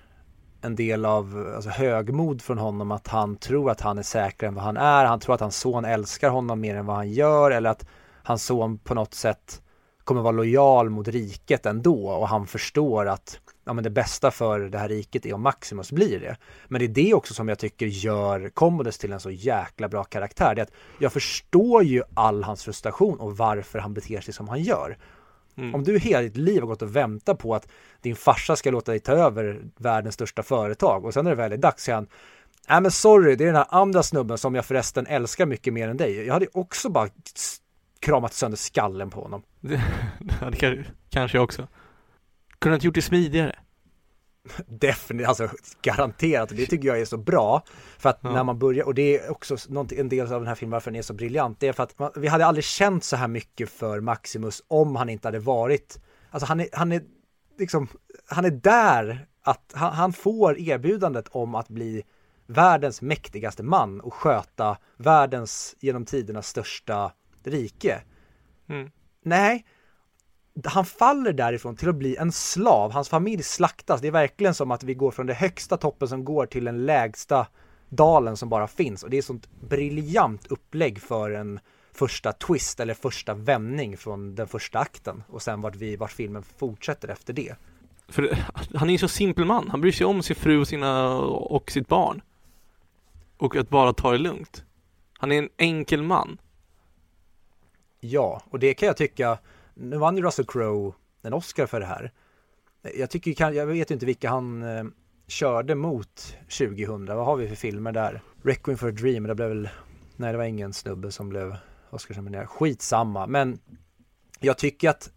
Speaker 2: en del av alltså, högmod från honom att han tror att han är säkrare än vad han är. Han tror att hans son älskar honom mer än vad han gör eller att hans son på något sätt kommer vara lojal mot riket ändå och han förstår att ja, men det bästa för det här riket är om Maximus blir det. Men det är det också som jag tycker gör Commodus till en så jäkla bra karaktär. Det är att jag förstår ju all hans frustration och varför han beter sig som han gör. Mm. Om du hela ditt liv har gått och väntat på att din farsa ska låta dig ta över världens största företag och sen när det väl är dags säger han Nej men sorry, det är den här andra snubben som jag förresten älskar mycket mer än dig. Jag hade också bara kramat sönder skallen på honom. [LAUGHS]
Speaker 1: Det, det kanske jag också. Kunde inte gjort det smidigare? [LAUGHS]
Speaker 2: Definitivt, alltså garanterat. Och det tycker jag är så bra. För att ja. när man börjar, och det är också en del av den här filmen varför den är så briljant. Det är för att man, vi hade aldrig känt så här mycket för Maximus om han inte hade varit, alltså han är, han är liksom, han är där att han, han får erbjudandet om att bli världens mäktigaste man och sköta världens genom tiderna största rike.
Speaker 1: Mm.
Speaker 2: Nej, han faller därifrån till att bli en slav. Hans familj slaktas. Det är verkligen som att vi går från den högsta toppen som går till den lägsta dalen som bara finns. Och det är sånt briljant upplägg för en första twist eller första vändning från den första akten. Och sen vart, vi, vart filmen fortsätter efter det.
Speaker 1: För han är ju så simpel man. Han bryr sig om sin fru och, sina, och sitt barn. Och att bara ta det lugnt. Han är en enkel man.
Speaker 2: Ja, och det kan jag tycka. Nu vann ju Russell Crowe en Oscar för det här. Jag tycker, jag vet inte vilka han eh, körde mot 2000. Vad har vi för filmer där? Requiem for a Dream, det blev väl, nej det var ingen snubbe som blev Oscarsnominerad. Skitsamma, men jag tycker att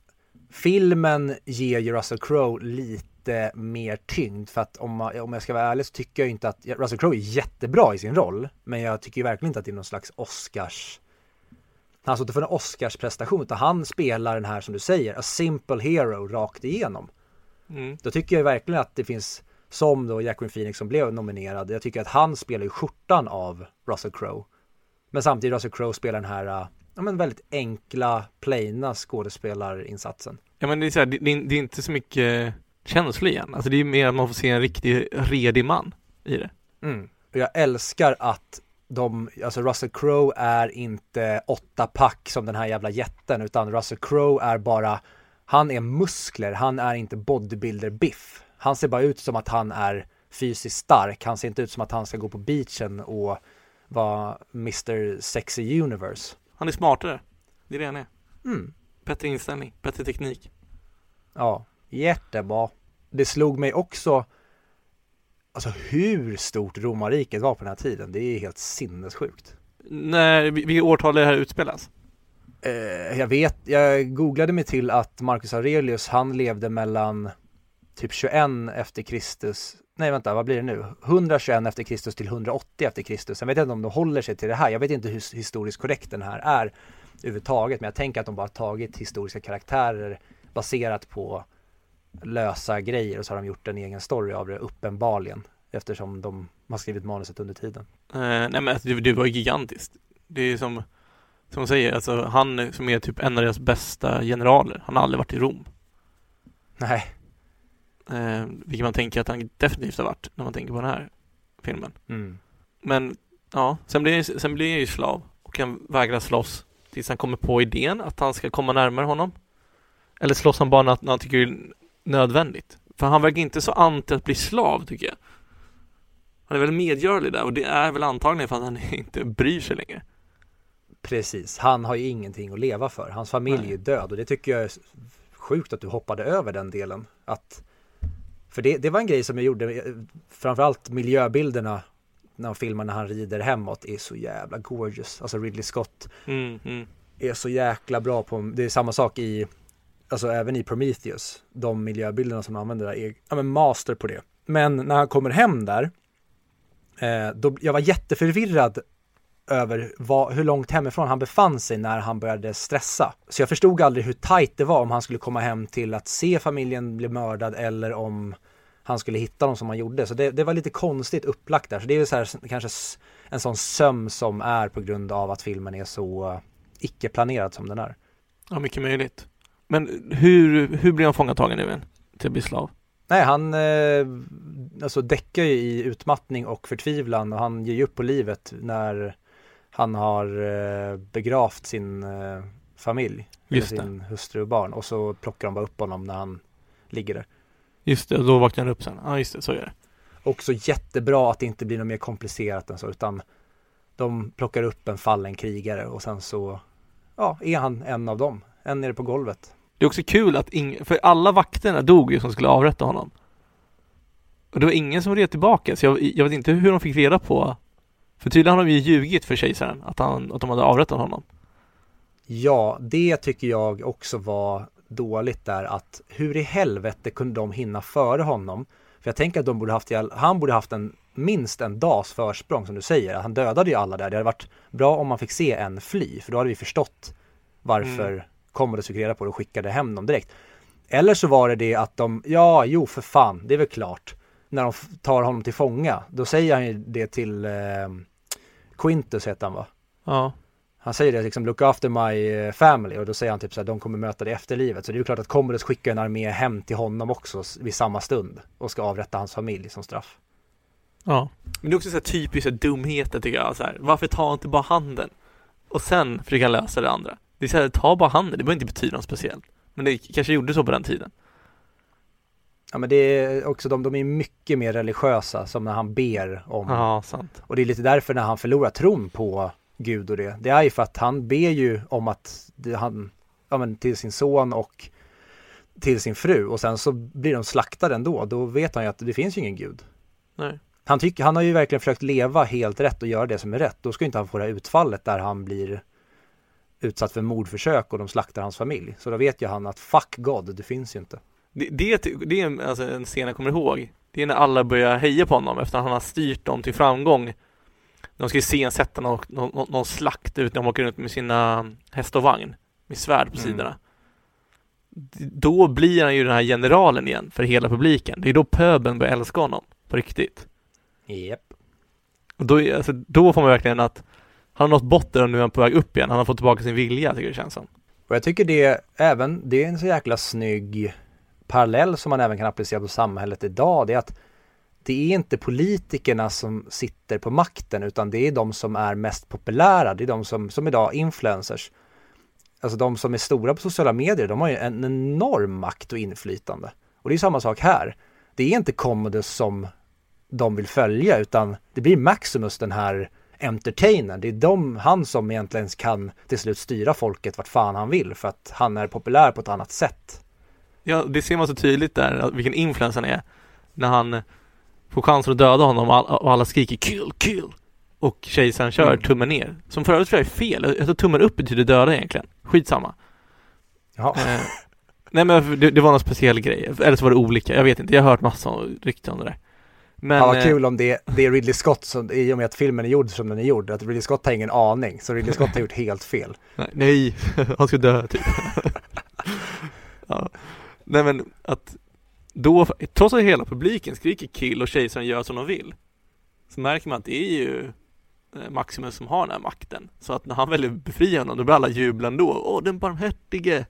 Speaker 2: filmen ger ju Russell Crowe lite mer tyngd för att om, man, om jag ska vara ärlig så tycker jag inte att Russell Crowe är jättebra i sin roll. Men jag tycker verkligen inte att det är någon slags Oscars han står inte för en Oscarsprestation utan han spelar den här som du säger, a simple hero rakt igenom. Mm. Då tycker jag verkligen att det finns, som då Jacqueline Phoenix som blev nominerad, jag tycker att han spelar ju skjortan av Russell Crowe. Men samtidigt Russell Crowe spelar den här, ja men väldigt enkla, plaina skådespelarinsatsen.
Speaker 1: Ja men det är så här, det, det, är inte så mycket känslor igen. Alltså det är mer att man får se en riktig redig man i det.
Speaker 2: Mm. Och jag älskar att de, alltså Russell Crowe är inte åtta pack som den här jävla jätten utan Russell Crowe är bara, han är muskler, han är inte bodybuilder biff. Han ser bara ut som att han är fysiskt stark, han ser inte ut som att han ska gå på beachen och vara Mr Sexy Universe.
Speaker 1: Han är smartare, det är det han är.
Speaker 2: Mm.
Speaker 1: Bättre inställning, bättre teknik.
Speaker 2: Ja, jättebra. Det slog mig också Alltså hur stort romarriket var på den här tiden, det är helt sinnessjukt.
Speaker 1: När, vilket årtal är det här utspelas?
Speaker 2: Eh, jag vet, jag googlade mig till att Marcus Aurelius, han levde mellan typ 21 efter Kristus, nej vänta, vad blir det nu? 121 efter Kristus till 180 efter Kristus. Jag vet inte om de håller sig till det här, jag vet inte hur historiskt korrekt den här är överhuvudtaget, men jag tänker att de bara tagit historiska karaktärer baserat på lösa grejer och så har de gjort en egen story av det uppenbarligen eftersom de har skrivit manuset under tiden.
Speaker 1: Uh, nej men alltså, det, det var gigantiskt. Det är som, som man säger, alltså han som är typ en av deras bästa generaler, han har aldrig varit i Rom.
Speaker 2: Nej.
Speaker 1: Uh, vilket man tänker att han definitivt har varit när man tänker på den här filmen.
Speaker 2: Mm.
Speaker 1: Men ja, sen blir, sen blir han ju slav och han vägrar slåss tills han kommer på idén att han ska komma närmare honom. Eller slåss han bara när han tycker nödvändigt. För han verkar inte så anti att bli slav tycker jag. Han är väl medgörlig där och det är väl antagligen för att han [LAUGHS] inte bryr sig längre.
Speaker 2: Precis, han har ju ingenting att leva för. Hans familj Nej. är död och det tycker jag är sjukt att du hoppade över den delen. Att, för det, det var en grej som jag gjorde, framförallt miljöbilderna när filmen när han rider hemåt är så jävla gorgeous. Alltså Ridley Scott
Speaker 1: mm, mm.
Speaker 2: är så jäkla bra på, det är samma sak i alltså även i Prometheus, de miljöbilderna som han använder där är ja, men master på det. Men när han kommer hem där, eh, då, jag var jätteförvirrad över vad, hur långt hemifrån han befann sig när han började stressa. Så jag förstod aldrig hur tajt det var om han skulle komma hem till att se familjen bli mördad eller om han skulle hitta dem som han gjorde. Så det, det var lite konstigt upplagt där. Så det är så här, kanske en sån söm som är på grund av att filmen är så eh, icke-planerad som den är.
Speaker 1: Ja, mycket möjligt. Men hur, hur blir han fångatagen nu igen till att bli slav?
Speaker 2: Nej, han eh, alltså däckar ju i utmattning och förtvivlan och han ger ju upp på livet när han har eh, begravt sin eh, familj. Just eller sin hustru och barn och så plockar de bara upp honom när han ligger där.
Speaker 1: Just det, och då vaknar han upp sen. Ja, just det, så är det.
Speaker 2: Också jättebra att det inte blir något mer komplicerat än så, utan de plockar upp en fallen krigare och sen så, ja, är han en av dem. En nere på golvet.
Speaker 1: Det är också kul att ing, för alla vakterna dog ju som skulle avrätta honom. Och det var ingen som red tillbaka, så jag, jag vet inte hur de fick reda på För tydligen har de ju ljugit för kejsaren att, han, att de hade avrättat honom.
Speaker 2: Ja, det tycker jag också var dåligt där att hur i helvete kunde de hinna före honom? För jag tänker att de borde haft, han borde haft en minst en dags försprång som du säger. Han dödade ju alla där. Det hade varit bra om man fick se en fly, för då hade vi förstått varför mm. Commodus fick reda på det och skickade hem dem direkt. Eller så var det det att de, ja, jo för fan, det är väl klart. när de tar honom till fånga, då säger han ju det till eh, Quintus heter han va?
Speaker 1: Ja.
Speaker 2: Han säger det liksom, look after my eh, family och då säger han typ så här, de kommer möta det efter livet. Så det är ju klart att Commodus skickar en armé hem till honom också vid samma stund och ska avrätta hans familj som straff.
Speaker 1: Ja. Men det är också så här typiska dumheter tycker jag. Så här, varför tar han inte bara handen? Och sen försöker han lösa det andra. Det är så här, ta bara handen, det behöver inte betyda något speciellt. Men det kanske gjorde så på den tiden.
Speaker 2: Ja men det är också, de, de är mycket mer religiösa som när han ber om
Speaker 1: Ja, sant.
Speaker 2: Och det är lite därför när han förlorar tron på Gud och det. Det är ju för att han ber ju om att han, ja men till sin son och till sin fru och sen så blir de slaktade ändå. Då vet han ju att det finns ju ingen Gud.
Speaker 1: Nej.
Speaker 2: Han, tycker, han har ju verkligen försökt leva helt rätt och göra det som är rätt. Då ska inte han få det här utfallet där han blir utsatt för mordförsök och de slaktar hans familj. Så då vet ju han att fuck God, det finns ju inte.
Speaker 1: Det, det, det är en- alltså en scen jag kommer ihåg. Det är när alla börjar heja på honom efter att han har styrt dem till framgång. De ska iscensätta någon, någon, någon slakt ut när de åker runt med sina häst och vagn. Med svärd på
Speaker 2: Mm.
Speaker 1: sidorna. Då blir han ju den här generalen igen för hela publiken. Det är då pöbeln börjar älska honom. På riktigt.
Speaker 2: Japp.
Speaker 1: Och då, alltså, då får man verkligen att han har nått botten och nu är han på väg upp igen. Han har fått tillbaka sin vilja, tycker jag det känns som.
Speaker 2: Och jag tycker det även, det är en så jäkla snygg parallell som man även kan applicera på samhället idag. Det är att det är inte politikerna som sitter på makten utan det är de som är mest populära. Det är de som, som idag influencers. Alltså de som är stora på sociala medier, de har ju en enorm makt och inflytande. Och det är samma sak här. Det är inte Commodus som de vill följa utan det blir Maximus den här entertainern. Det är de, han som egentligen kan till slut styra folket vart fan han vill för att han är populär på ett annat sätt.
Speaker 1: Ja, det ser man så tydligt där, vilken influens han är. När han får chansen att döda honom och all- och alla skriker kill, kill. Och kejsaren kör
Speaker 2: Mm.
Speaker 1: tummen ner. Som för övrigt tror jag är fel. Jag tror tummen upp betyder döda egentligen. Skitsamma.
Speaker 2: Ja.
Speaker 1: Eh, nej men det, det var någon speciell grej. Eller så var det olika. Jag vet inte. Jag har hört massa rykten om det där. Men,
Speaker 2: ja, vad
Speaker 1: eh,
Speaker 2: kul om det, det är Ridley Scott som, i och med att filmen är gjord som den är gjord, att Ridley Scott har ingen aning, så Ridley Scott har gjort helt fel. [LAUGHS]
Speaker 1: Nej, [LAUGHS] han ska dö typ. ja. Nej men att då, trots att hela publiken skriker kill och kejsaren gör som de vill, så märker man att det är ju eh, Maximus som har den här makten. Så att när han väljer befria honom, då blir alla jubla ändå. Åh, den barmhärtige!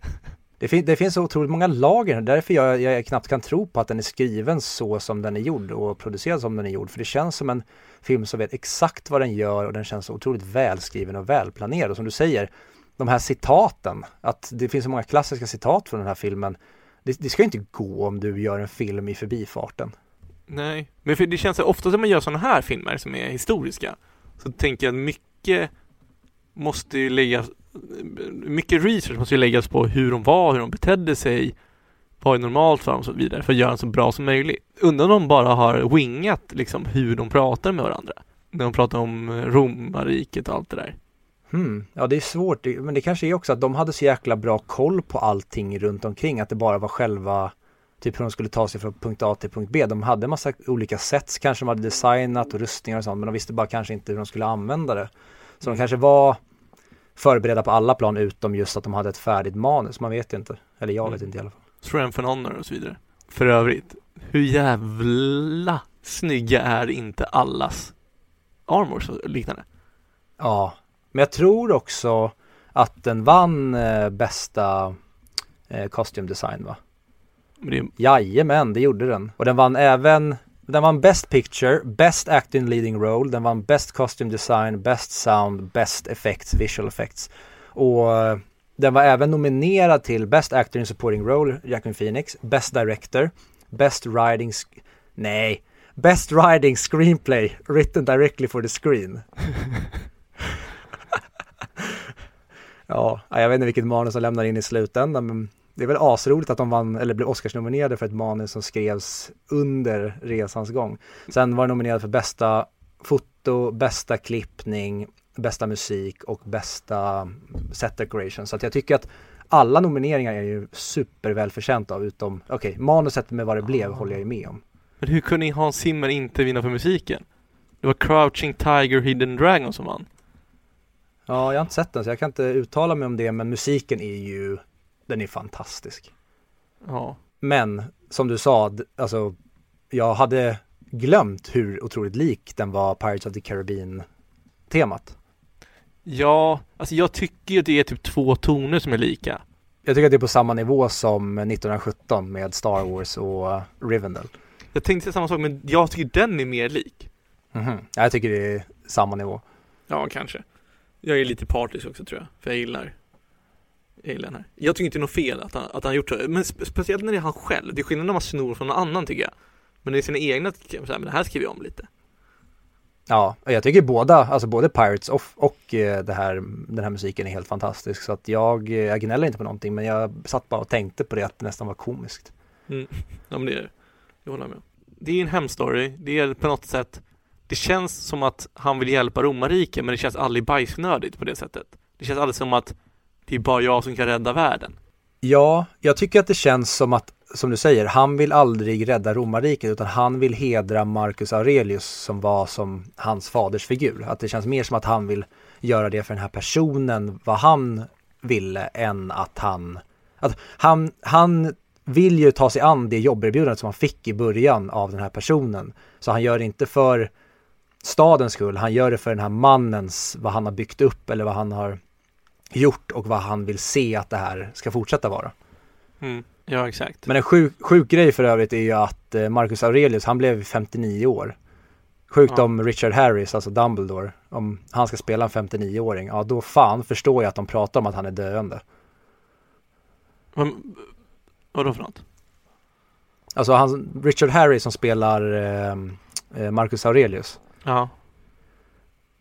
Speaker 2: Det, fin- det finns så otroligt många lager, därför jag, jag knappt kan tro på att den är skriven så som den är gjord och producerad som den är gjord. För det känns som en film som vet exakt vad den gör och den känns så otroligt välskriven och välplanerad. Och som du säger, de här citaten, att det finns så många klassiska citat från den här filmen. Det, det ska inte gå om du gör en film i förbifarten.
Speaker 1: Nej, men för det känns så ofta när man gör sådana här filmer som är historiska, så tänker jag att mycket måste ju läggas, mycket research måste ju läggas på hur de var, hur de betedde sig, vad är normalt för dem och så vidare, för att göra den så bra som möjligt. Undrar om de bara har wingat liksom hur de pratar med varandra. När de pratar om romarriket och allt det där.
Speaker 2: Hmm. Ja, det är svårt, Det- men det kanske är också att de hade så jäkla bra koll på allting runt omkring, att det bara var själva Typ hur de skulle ta sig från punkt A till punkt B. De hade en massa olika sätt kanske de hade designat och rustningar och sånt men de visste bara kanske inte hur de skulle använda det. Så de kanske var förberedda på alla plan utom just att de hade ett färdigt manus. Man vet ju inte. Eller jag vet
Speaker 1: Mm.
Speaker 2: inte i alla fall.
Speaker 1: Strength and Honor och så vidare. För övrigt, hur jävla snygga är inte allas armors och liknande?
Speaker 2: Ja, men jag tror också att den vann eh, bästa eh, costume design va?
Speaker 1: Men det
Speaker 2: Jajamän, det gjorde den. Och den vann även den vann Best Picture, Best Acting Leading Role, den vann Best Costume Design, Best Sound, Best Effects, Visual Effects. Och eh, den var även nominerad till Best Actor in Supporting Role, Jacqueline Phoenix, Best Director, Best Writing, nej, Best Writing Screenplay, written directly for the screen. [LAUGHS] ja, jag vet inte vilket manus de lämnar in i slutändan, men det är väl asroligt att de vann, eller blev Oscarsnominerade för ett manus som skrevs under resans gång. Sen var de nominerade för bästa foto, bästa klippning, bästa musik och bästa set decoration. Så att jag tycker att alla nomineringar är ju supervälförtjänta av utom, okej, manuset med vad det blev håller jag ju med om.
Speaker 1: men hur kunde Hans Zimmer inte vinna för musiken? Det var Crouching Tiger, Hidden Dragon som vann.
Speaker 2: Ja, jag har inte sett den så jag kan inte uttala mig om det, men musiken är ju, den är fantastisk.
Speaker 1: Ja.
Speaker 2: Men som du sa, alltså jag hade glömt hur otroligt lik den var Pirates of the Caribbean-temat.
Speaker 1: Ja, alltså jag tycker ju att det är typ två toner som är lika.
Speaker 2: Jag tycker att det är på samma nivå som 1917 med Star Wars och Rivendell.
Speaker 1: Jag tänkte säga samma sak, men jag tycker den är mer lik.
Speaker 2: Mhm. Ja, Jag tycker det är samma nivå.
Speaker 1: Ja, kanske. Jag är lite partisk också tror jag, för jag gillar den här. Jag tycker inte det är något fel att han, att han gjort så, men spe, speciellt när det är han själv. Det är skillnad när man snor från någon annan tycker jag. Men det är sina egna, så här, men det här skriver jag om lite.
Speaker 2: Ja, och jag tycker båda, alltså både Pirates och, och eh, det här, den här musiken är helt fantastisk. Så att jag, eh, jag gnäller inte på någonting, men jag satt bara och tänkte på det att det nästan var komiskt.
Speaker 1: Mm. Ja men det är det. Jag håller med. Det är en hemstory. Det är på något sätt Det känns som att han vill hjälpa romarriket men det känns aldrig bajsnödigt på det sättet. Det känns aldrig som att det är bara jag som kan rädda världen.
Speaker 2: Ja, jag tycker att det känns som att, som du säger, han vill aldrig rädda romarriket utan han vill hedra Marcus Aurelius som var som hans faders figur. Att det känns mer som att han vill göra det för den här personen, vad han ville, än att han... Att han, han vill ju ta sig an det jobberbjudandet som han fick i början av den här personen. Så han gör det inte för stadens skull, han gör det för den här mannens, vad han har byggt upp eller vad han har gjort och vad han vill se att det här ska fortsätta vara.
Speaker 1: Mm. Ja, exakt.
Speaker 2: Men en sjuk, sjuk grej för övrigt är ju att eh, Marcus Aurelius, han blev 59 år. Sjukt
Speaker 1: Ja.
Speaker 2: om Richard Harris, alltså Dumbledore, om han ska spela en 59-åring, ja då fan förstår jag att de pratar om att han är döende.
Speaker 1: Men, vadå för något?
Speaker 2: Alltså han, Richard Harris som spelar eh, eh, Marcus Aurelius,
Speaker 1: Ja.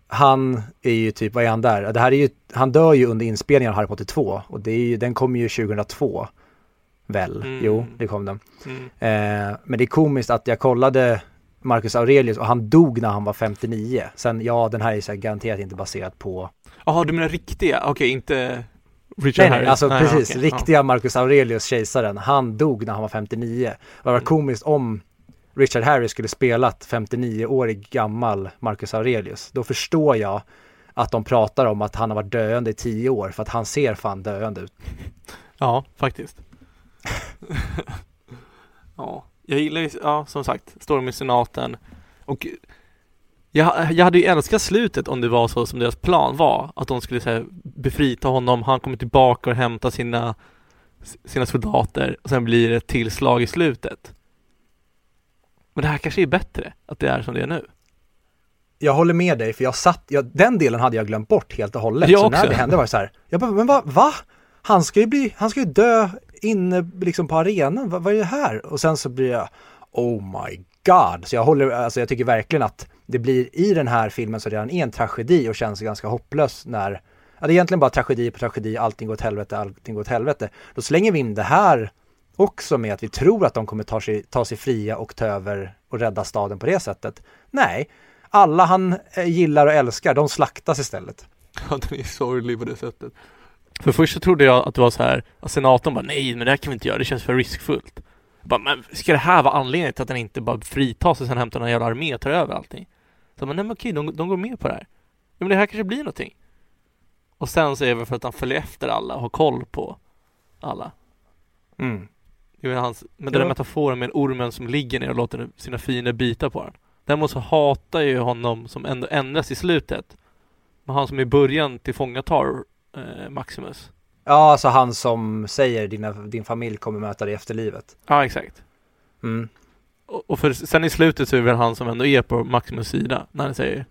Speaker 2: Han är ju typ, vad är han där? Det här är ju, han dör ju under inspelningen av Harry Potter 2 och det är ju, den kom ju 2002. Väl?
Speaker 1: Mm.
Speaker 2: Jo, det kom den.
Speaker 1: Mm.
Speaker 2: Eh, men det är komiskt att jag kollade Marcus Aurelius och han dog när han var 59. Sen, ja, den här är så här garanterat inte baserad på...
Speaker 1: Jaha, du menar riktiga? Okej, inte Richard
Speaker 2: Nej,
Speaker 1: Harris?
Speaker 2: nej, alltså precis.
Speaker 1: okej,
Speaker 2: riktiga Marcus Aurelius, kejsaren, han dog när han var 59. Det var
Speaker 1: Mm.
Speaker 2: komiskt om Richard Harris skulle spelat 59-årig gammal Marcus Aurelius. Då förstår jag att de pratar om att han har varit döende i tio år för att han ser fan döende ut. [LAUGHS]
Speaker 1: Ja, faktiskt. [LAUGHS] ja, jag gillar ju, ja som sagt, Storm i senaten. Och jag, jag hade ju älskat slutet om det var så som deras plan var. Att de skulle säga befrita honom, han kommer tillbaka och hämtar sina, sina soldater och sen blir det ett tillslag i slutet. Men det här kanske är bättre, att det är som det är nu.
Speaker 2: Jag håller med dig för jag satt, jag, den delen hade jag glömt bort helt och hållet.
Speaker 1: Jag
Speaker 2: så när
Speaker 1: också.
Speaker 2: det hände var det så här, jag bara, men va? va? Han ska ju bli, han ska ju dö inne liksom på arenan, vad, vad är det här? Och sen så blir jag, oh my god. Så jag håller, alltså jag tycker verkligen att det blir i den här filmen så redan är en tragedi och känns ganska hopplös när, ja det är egentligen bara tragedi på tragedi, allting går åt helvete, allting går åt helvete. Då slänger vi in det här också med att vi tror att de kommer ta sig, ta sig fria och ta över och rädda staden på det sättet. Nej, alla han eh, gillar och älskar, de slaktas istället.
Speaker 1: Ja, den är sorglig på det sättet. För först så trodde jag att det var så här, att senatorn bara nej, men det här kan vi inte göra, det känns för riskfullt. Jag bara, men ska det här vara anledningen till att den inte bara fritas och sen hämtar en jävla armé och tar över allting? Så men nej men okej, de, de går med på det här. Ja, men det här kanske blir någonting. Och sen så är det för att han följer efter alla och har koll på alla.
Speaker 2: Mm.
Speaker 1: Det väl hans, men den där metaforen med ormen som ligger ner och låter sina fiender bita på den. Däremot så hatar jag ju honom som ändå ändras i slutet. Men han som i början tillfångatar eh, Maximus.
Speaker 2: Ja, alltså han som säger dina, din familj kommer möta dig efter livet.
Speaker 1: Ja, exakt.
Speaker 2: Mm.
Speaker 1: Och, och för sen i slutet så är det väl han som ändå är på Maximus sida när han säger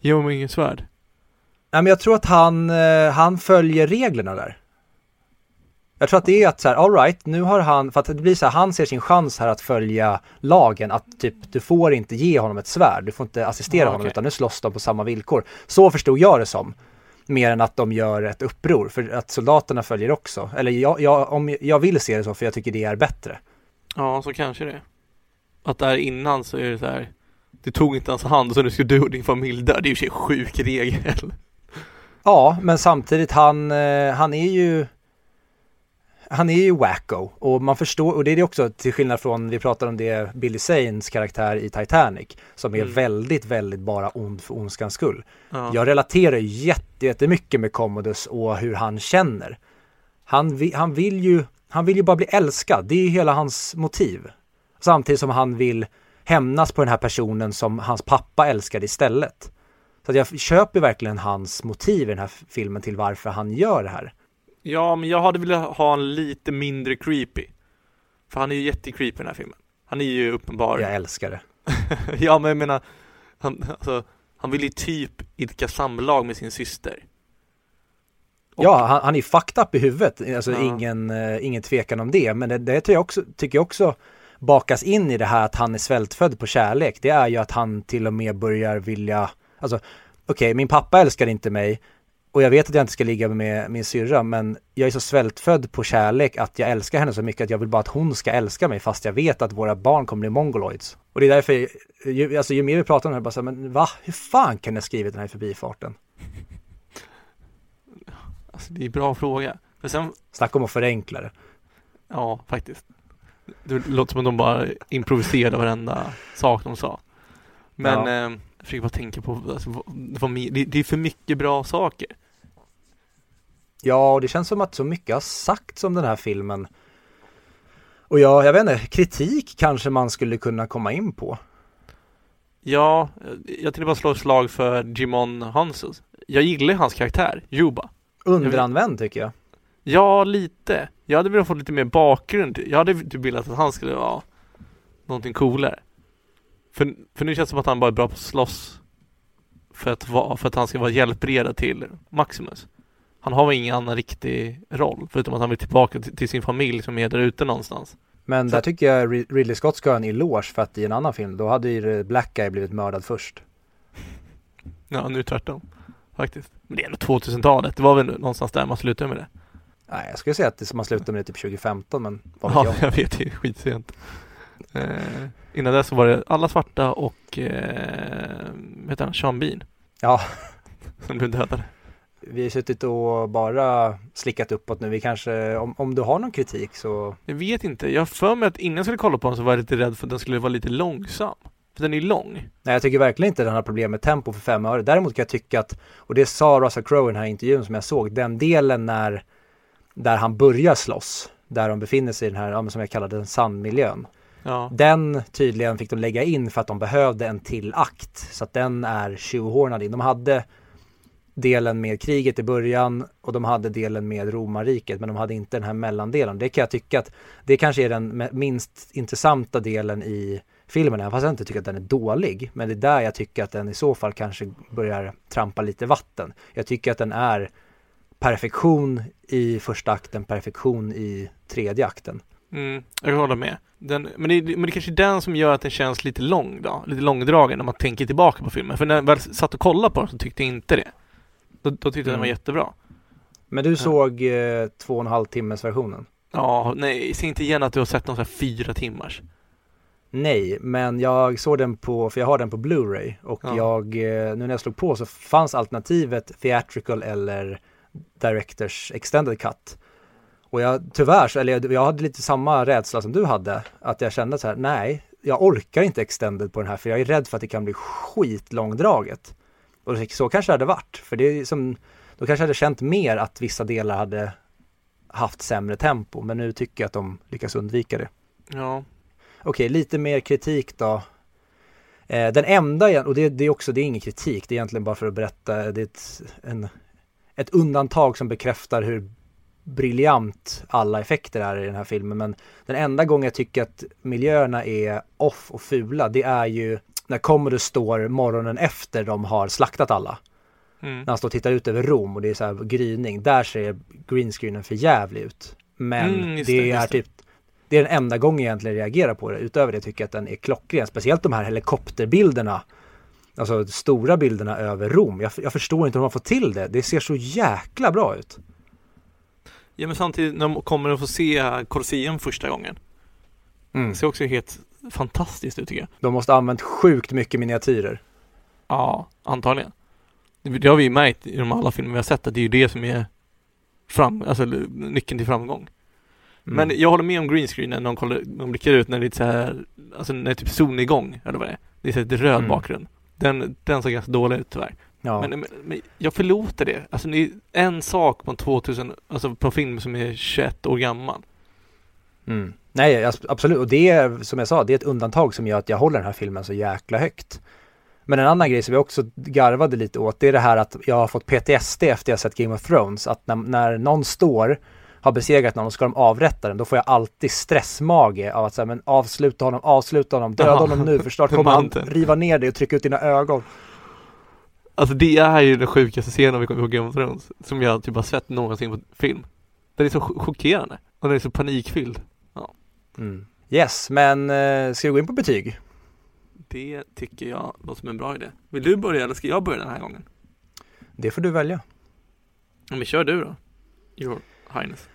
Speaker 1: Ge mig ingen svärd.
Speaker 2: Nej, men jag tror att han, eh, han följer reglerna där. Jag tror att det är att så här, all right, nu har han, för att det blir så här, han ser sin chans här att följa lagen, att typ, du får inte ge honom ett svärd, du får inte assistera
Speaker 1: Ja,
Speaker 2: honom,
Speaker 1: okej.
Speaker 2: utan nu slåss de på samma villkor. Så förstod jag det som. Mer än att de gör ett uppror, för att soldaterna följer också. Eller jag, jag, om, jag vill se det så, för jag tycker det är bättre.
Speaker 1: Ja, så kanske det. Att där innan så är det så här Du tog inte hans hand så nu ska du och din familj dö. Det är ju en sjuk regel.
Speaker 2: Ja, men samtidigt han, eh, han är ju han är ju wacko och man förstår, och det är det också till skillnad från, vi pratar om det, Billy Zanes karaktär i Titanic, som är
Speaker 1: Mm.
Speaker 2: väldigt, väldigt bara ond för ondskans skull.
Speaker 1: Ja.
Speaker 2: Jag relaterar jätte, jättemycket med Commodus och hur han känner. Han, han, vill ju, han vill ju bara bli älskad, det är ju hela hans motiv. Samtidigt som han vill hämnas på den här personen som hans pappa älskade istället. Så jag köper verkligen hans motiv i den här filmen till varför han gör det här.
Speaker 1: Ja, men jag hade velat ha en lite mindre creepy. För han är ju jättecreepy i den här filmen. Han är ju uppenbar.
Speaker 2: Jag älskar det. [LAUGHS]
Speaker 1: ja, men jag menar, han, alltså, han vill ju typ idka samlag med sin syster.
Speaker 2: Och, ja, han, han är fucked up i huvudet. Alltså
Speaker 1: Ja.
Speaker 2: ingen, uh, ingen tvekan om det. Men det, det tycker jag, också, tycker jag också bakas in i det här att han är svältfödd på kärlek. Det är ju att han till och med börjar vilja, alltså okej, min pappa älskar inte mig och jag vet att jag inte ska ligga med min syrra men jag är så svältfödd på kärlek att jag älskar henne så mycket att jag vill bara att hon ska älska mig fast jag vet att våra barn kommer bli mongoloids. Och det är därför, ju, alltså ju mer vi pratar om det här, bara så här, men va, hur fan kan jag skrivit den här förbifarten?
Speaker 1: Alltså, det är en bra fråga. Sen,
Speaker 2: Snacka om att förenkla det.
Speaker 1: ja, faktiskt. Det låter som att de bara improviserade varenda sak de sa. Men
Speaker 2: Ja.
Speaker 1: eh, jag försöker bara tänka på, alltså, vad, det, det är för mycket bra saker.
Speaker 2: Ja, och det känns som att så mycket har sagts om den här filmen. Och ja, jag vet inte, kritik kanske man skulle kunna komma in på.
Speaker 1: Ja, jag tänkte bara slå ett slag för Jimon Hansus. Jag gillar hans karaktär, Juba.
Speaker 2: Underanvänd tycker jag.
Speaker 1: Ja, lite. Jag hade velat få lite mer bakgrund. Jag hade typ velat att han skulle vara någonting coolare. För, för nu känns det som att han bara är bra på att slåss för att, vara, för att han ska vara hjälpreda till Maximus. Han har väl ingen annan riktig roll förutom att han vill tillbaka till, till sin familj som är där ute någonstans.
Speaker 2: Men
Speaker 1: Så-
Speaker 2: där tycker jag Rid- Ridley Scott ska ha en eloge för att i en annan film, då hade ju Black Guy blivit mördad först. [LAUGHS]
Speaker 1: Ja, nu tvärtom. Faktiskt. Men det är ändå 2000-talet. Det var väl någonstans där man slutade med det.
Speaker 2: Nej, jag skulle säga att det man slutade med det typ 2015, men vad vet
Speaker 1: Ja,
Speaker 2: jag. [LAUGHS]
Speaker 1: jag vet. Det är skitsent. Eh, innan dess var det alla svarta och eh, heter han? Sean Bean
Speaker 2: Ja, [LAUGHS]
Speaker 1: som blev dödade.
Speaker 2: vi har suttit och bara slickat uppåt nu. Vi kanske, om, om du har någon kritik så
Speaker 1: Jag vet inte. Jag har för mig att innan jag skulle kolla på den så var jag lite rädd för att den skulle vara lite långsam. För den är lång.
Speaker 2: Nej, jag tycker verkligen inte den har problem med tempo för fem öre. Däremot kan jag tycka att, och det sa Russell Crowe i den här intervjun som jag såg, den delen när, där han börjar slåss, där de befinner sig i den här, som jag kallar den sandmiljön.
Speaker 1: Ja.
Speaker 2: Den tydligen fick de lägga in för att de behövde en till akt, så att den är tjohornad in. De hade delen med kriget i början och de hade delen med romarriket men de hade inte den här mellandelen. Det kan jag tycka att det kanske är den minst intressanta delen i filmen, även fast jag inte tycker att den är dålig. Men det är där jag tycker att den i så fall kanske börjar trampa lite vatten. Jag tycker att den är perfektion i första akten, perfektion i tredje akten.
Speaker 1: Mm, jag håller med. Den, men, det, men det kanske är den som gör att den känns lite lång då. Lite långdragen när man tänker tillbaka på filmen. För när jag väl satt och kollade på den så tyckte jag inte det. Då, då tyckte jag den var
Speaker 2: Mm.
Speaker 1: jättebra.
Speaker 2: Men du såg eh, två och en halv timmes versionen?
Speaker 1: Ja, nej, säg inte igen att du har sett någon sån här fyra timmars.
Speaker 2: Nej, men jag såg den på, för jag har den på Blu-ray och
Speaker 1: Ja.
Speaker 2: jag, eh, nu när jag slog på så fanns alternativet Theatrical eller Directors Extended Cut. Och jag tyvärr, så, eller jag, hade lite samma rädsla som du hade, att jag kände så här, nej, jag orkar inte Extended på den här för jag är rädd för att det kan bli skitlångdraget. Och så- kanske det hade varit, för det är som, då kanske jag hade känt mer att vissa delar hade haft sämre tempo, men nu tycker jag att de lyckas undvika det.
Speaker 1: Ja,
Speaker 2: Okej, lite mer kritik då. Eh, den enda, och det, det är också, det är ingen kritik, det är egentligen bara för att berätta, det är ett, en, ett undantag som bekräftar hur briljant alla effekter är i den här filmen. Men den enda gången jag tycker att miljöerna är off och fula, det är ju när Commodus står morgonen efter de har slaktat alla.
Speaker 1: mm.
Speaker 2: När han står och tittar ut över Rom och det är så här gryning, där ser greenscreenen för jävlig ut. Men
Speaker 1: Mm,
Speaker 2: det,
Speaker 1: det,
Speaker 2: är typ det är den enda gången jag egentligen reagerar på det. Utöver det tycker jag att den är klockren. Speciellt de här helikopterbilderna. Alltså stora bilderna över Rom. Jag, jag förstår inte hur har fått till det. Det ser så jäkla bra ut.
Speaker 1: Ja, men samtidigt när de kommer att få se Colosseum första gången.
Speaker 2: Mm.
Speaker 1: Det ser också helt fantastiskt ut tycker jag.
Speaker 2: De måste ha använt sjukt mycket miniatyrer.
Speaker 1: Ja, antagligen. Det, har vi ju märkt i de alla filmer vi har sett att det är ju det som är fram, alltså nyckeln till framgång.
Speaker 2: Mm.
Speaker 1: Men jag håller med om greenscreenen när de, kollar, de blickar ut när det är så här, alltså när det är typ solnedgång eller vad det är. Det är så här röd
Speaker 2: Mm.
Speaker 1: bakgrund. Den, den såg ganska dålig ut tyvärr.
Speaker 2: Ja.
Speaker 1: Men, men, men jag förlåter det. Alltså det är en sak på en 2000, alltså på en film som är 21 år gammal.
Speaker 2: Mm. Nej, absolut. Och det är, som jag sa, det är ett undantag som gör att jag håller den här filmen så jäkla högt. Men en annan grej som jag också garvade lite åt, det är det här att jag har fått PTSD efter jag sett Game of Thrones. Att när, när någon står, har besegrat någon och ska de avrätta den, då får jag alltid stressmage av att säga, men avsluta honom, avsluta honom, döda honom nu, för snart kommer han riva ner dig och trycka ut dina ögon.
Speaker 1: Alltså det är ju den sjukaste scenen vi kommer ihåg Game of Thrones, som jag typ har sett någonsin på film. Den är så chockerande och den är så panikfylld. Ja.
Speaker 2: Mm. Yes, men eh, ska vi gå in på betyg?
Speaker 1: Det tycker jag låter som en bra idé. Vill du börja eller ska jag börja den här gången?
Speaker 2: Det får du välja.
Speaker 1: Ja, men kör du då. Your Highness.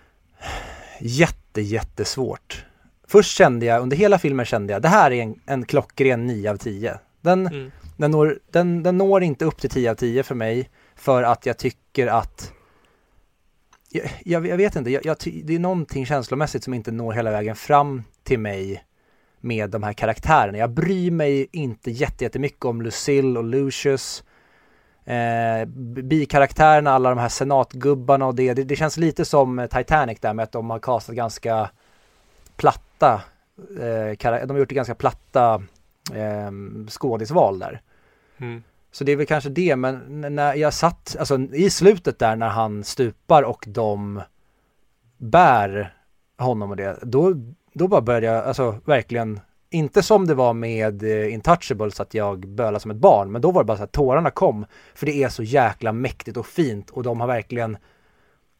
Speaker 2: Jätte, jättesvårt. Först kände jag, under hela filmen kände jag, det här är en, en klockren 9 av 10. Den, mm den, når, den, den når inte upp till 10 av 10 för mig, för att jag tycker att jag, jag, jag vet inte, jag, jag, det är någonting känslomässigt som inte når hela vägen fram till mig med de här karaktärerna. Jag bryr mig inte jättemycket om Lucille och Lucius. Eh, bikaraktärerna, alla de här senatgubbarna och det, det, det, känns lite som Titanic där med att de har kastat ganska platta, eh, de har gjort det ganska platta eh, skådisval där. Mm. Så det är väl kanske det, men när jag satt, alltså i slutet där när han stupar och de bär honom och det, då, då bara började jag, alltså verkligen, inte som det var med eh, Intouchables att jag bölade som ett barn, men då var det bara så att tårarna kom. För det är så jäkla mäktigt och fint och de har verkligen,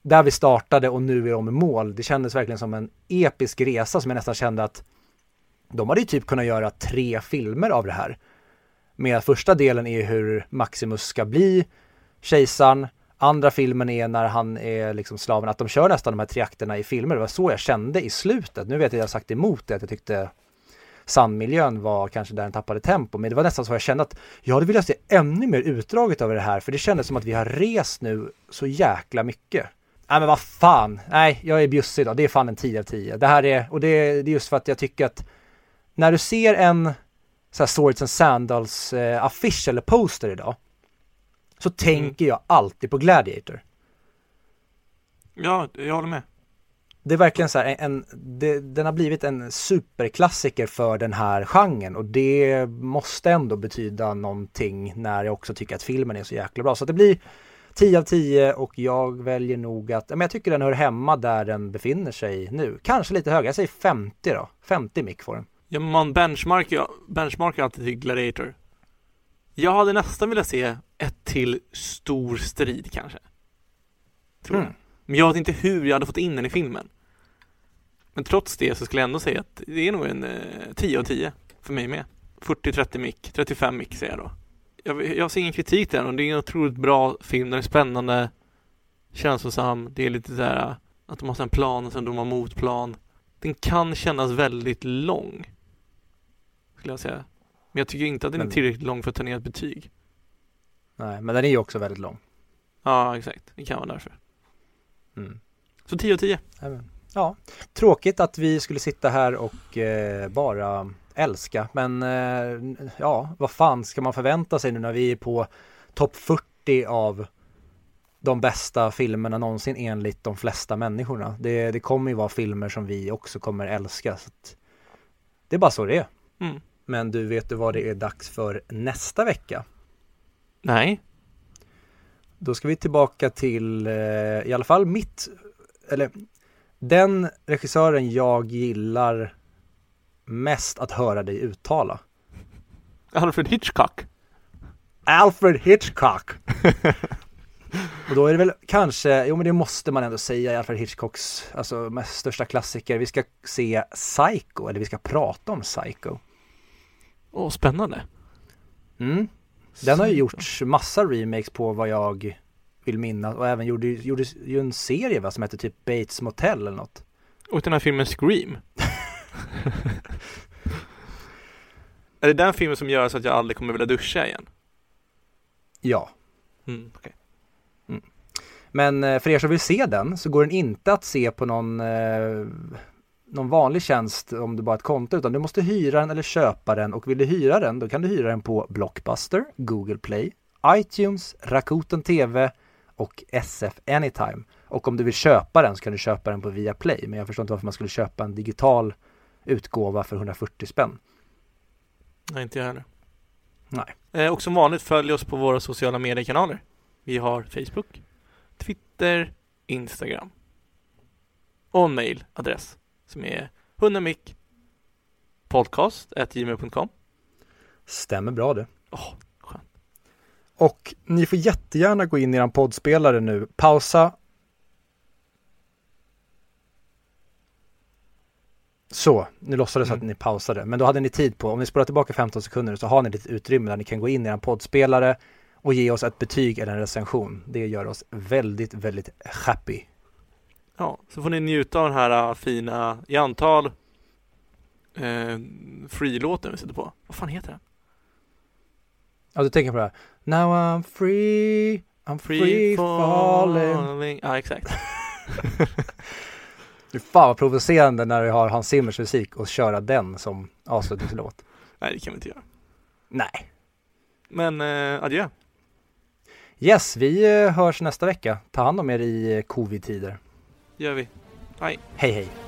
Speaker 2: där vi startade och nu är de i mål, det kändes verkligen som en episk resa som jag nästan kände att de hade ju typ kunnat göra tre filmer av det här. Med första delen är hur Maximus ska bli kejsaren, Andra filmen är när han är liksom slaven, att de kör nästan de här tre akterna i filmer. Det var så jag kände i slutet. Nu vet jag att jag har sagt emot det, att jag tyckte sandmiljön var kanske där den tappade tempo. Men det var nästan så jag kände att jag hade velat se ännu mer utdraget av det här. För det kändes som att vi har rest nu så jäkla mycket. Nej men vad fan, nej jag är bjussig idag. Det är fan en 10 av 10. Det här är, och det det är just för att jag tycker att när du ser en så här Swords and Sandals eh, affisch eller poster idag så tänker mm. jag alltid på Gladiator.
Speaker 1: Ja, jag håller med.
Speaker 2: Det är verkligen så här, en, det, den har blivit en superklassiker för den här genren och det måste ändå betyda någonting när jag också tycker att filmen är så jäkla bra. Så det blir 10 av 10 och jag väljer nog att, men jag tycker den hör hemma där den befinner sig nu. Kanske lite högre, jag säger 50 då. 50 mick får den.
Speaker 1: Ja, man benchmarkar, benchmarkar alltid till Gladiator. Jag hade nästan velat se ett till stor strid kanske. Tror mm. jag. Men jag vet inte hur jag hade fått in den i filmen. Men trots det så skulle jag ändå säga att det är nog en eh, 10 av 10 för mig med. 40-30 mick, 35 mick säger jag då. Jag, jag ser ingen kritik till den och det är en otroligt bra film, den är spännande, känslosam, det är lite så här att de har en plan och sen de har motplan. Den kan kännas väldigt lång. Skulle jag säga. Men jag tycker inte att den men... är tillräckligt lång för att ta ner ett betyg.
Speaker 2: Nej, men den är ju också väldigt lång.
Speaker 1: Ja, exakt. Det kan vara därför. Mm. Så 10 av 10.
Speaker 2: Ja, tråkigt att vi skulle sitta här och eh, bara älska. Men eh, ja, vad fan ska man förvänta sig nu när vi är på topp 40 av de bästa filmerna någonsin enligt de flesta människorna. Det, det kommer ju vara filmer som vi också kommer älska. Så det är bara så det är. Mm. Men du, vet du vad det är dags för nästa vecka?
Speaker 1: Nej.
Speaker 2: Då ska vi tillbaka till, eh, i alla fall mitt, eller den regissören jag gillar mest att höra dig uttala.
Speaker 1: Alfred Hitchcock.
Speaker 2: Alfred Hitchcock. [LAUGHS] Och då är det väl kanske, jo men det måste man ändå säga, Alfred Hitchcocks alltså, mest största klassiker. Vi ska se Psycho, eller vi ska prata om Psycho.
Speaker 1: Åh, spännande.
Speaker 2: Mm. Den har ju gjorts massa remakes på vad jag vill minnas och även gjorde, gjorde ju en serie va, som heter typ Bates Motel eller något.
Speaker 1: Och den här filmen Scream. [LAUGHS] är det den filmen som gör så att jag aldrig kommer vilja duscha igen?
Speaker 2: Ja.
Speaker 1: Mm, okay.
Speaker 2: mm. Men eh, för er som vill se den så går den inte att se på någon eh, någon vanlig tjänst om du bara har ett konto utan du måste hyra den eller köpa den och vill du hyra den då kan du hyra den på Blockbuster, Google Play, iTunes, Rakuten TV och SF Anytime. Och om du vill köpa den så kan du köpa den på Viaplay. Men jag förstår inte varför man skulle köpa en digital utgåva för 140 spänn.
Speaker 1: Nej, inte jag heller.
Speaker 2: Nej.
Speaker 1: Eh, och som vanligt följ oss på våra sociala mediekanaler. Vi har Facebook, Twitter, Instagram och en mailadress som är hundamick podcast.gmail.com
Speaker 2: Stämmer bra det.
Speaker 1: Åh, skönt.
Speaker 2: Och ni får jättegärna gå in i er poddspelare nu. Pausa. Så, nu låtsades
Speaker 1: Mm.
Speaker 2: att ni pausade, men då hade ni tid på, om ni spolar tillbaka 15 sekunder så har ni lite utrymme där ni kan gå in i er poddspelare och ge oss ett betyg eller en recension. Det gör oss väldigt, väldigt happy.
Speaker 1: Ja, så får ni njuta av den här äh, fina, i antal, eh, free-låten vi sätter på. Vad fan heter den?
Speaker 2: Ja, du tänker på det här. Now I'm free, I'm free, falling.
Speaker 1: Ja, exakt. [LAUGHS]
Speaker 2: Fy fan vad provocerande när vi har Hans Zimmers musik och köra den som avslutningslåt.
Speaker 1: Nej, det kan vi inte göra.
Speaker 2: Nej.
Speaker 1: Men eh, adjö.
Speaker 2: Yes, vi eh, hörs nästa vecka. Ta hand om er i eh, covid-tider.
Speaker 1: Gör vi. Hej.
Speaker 2: Hej hej.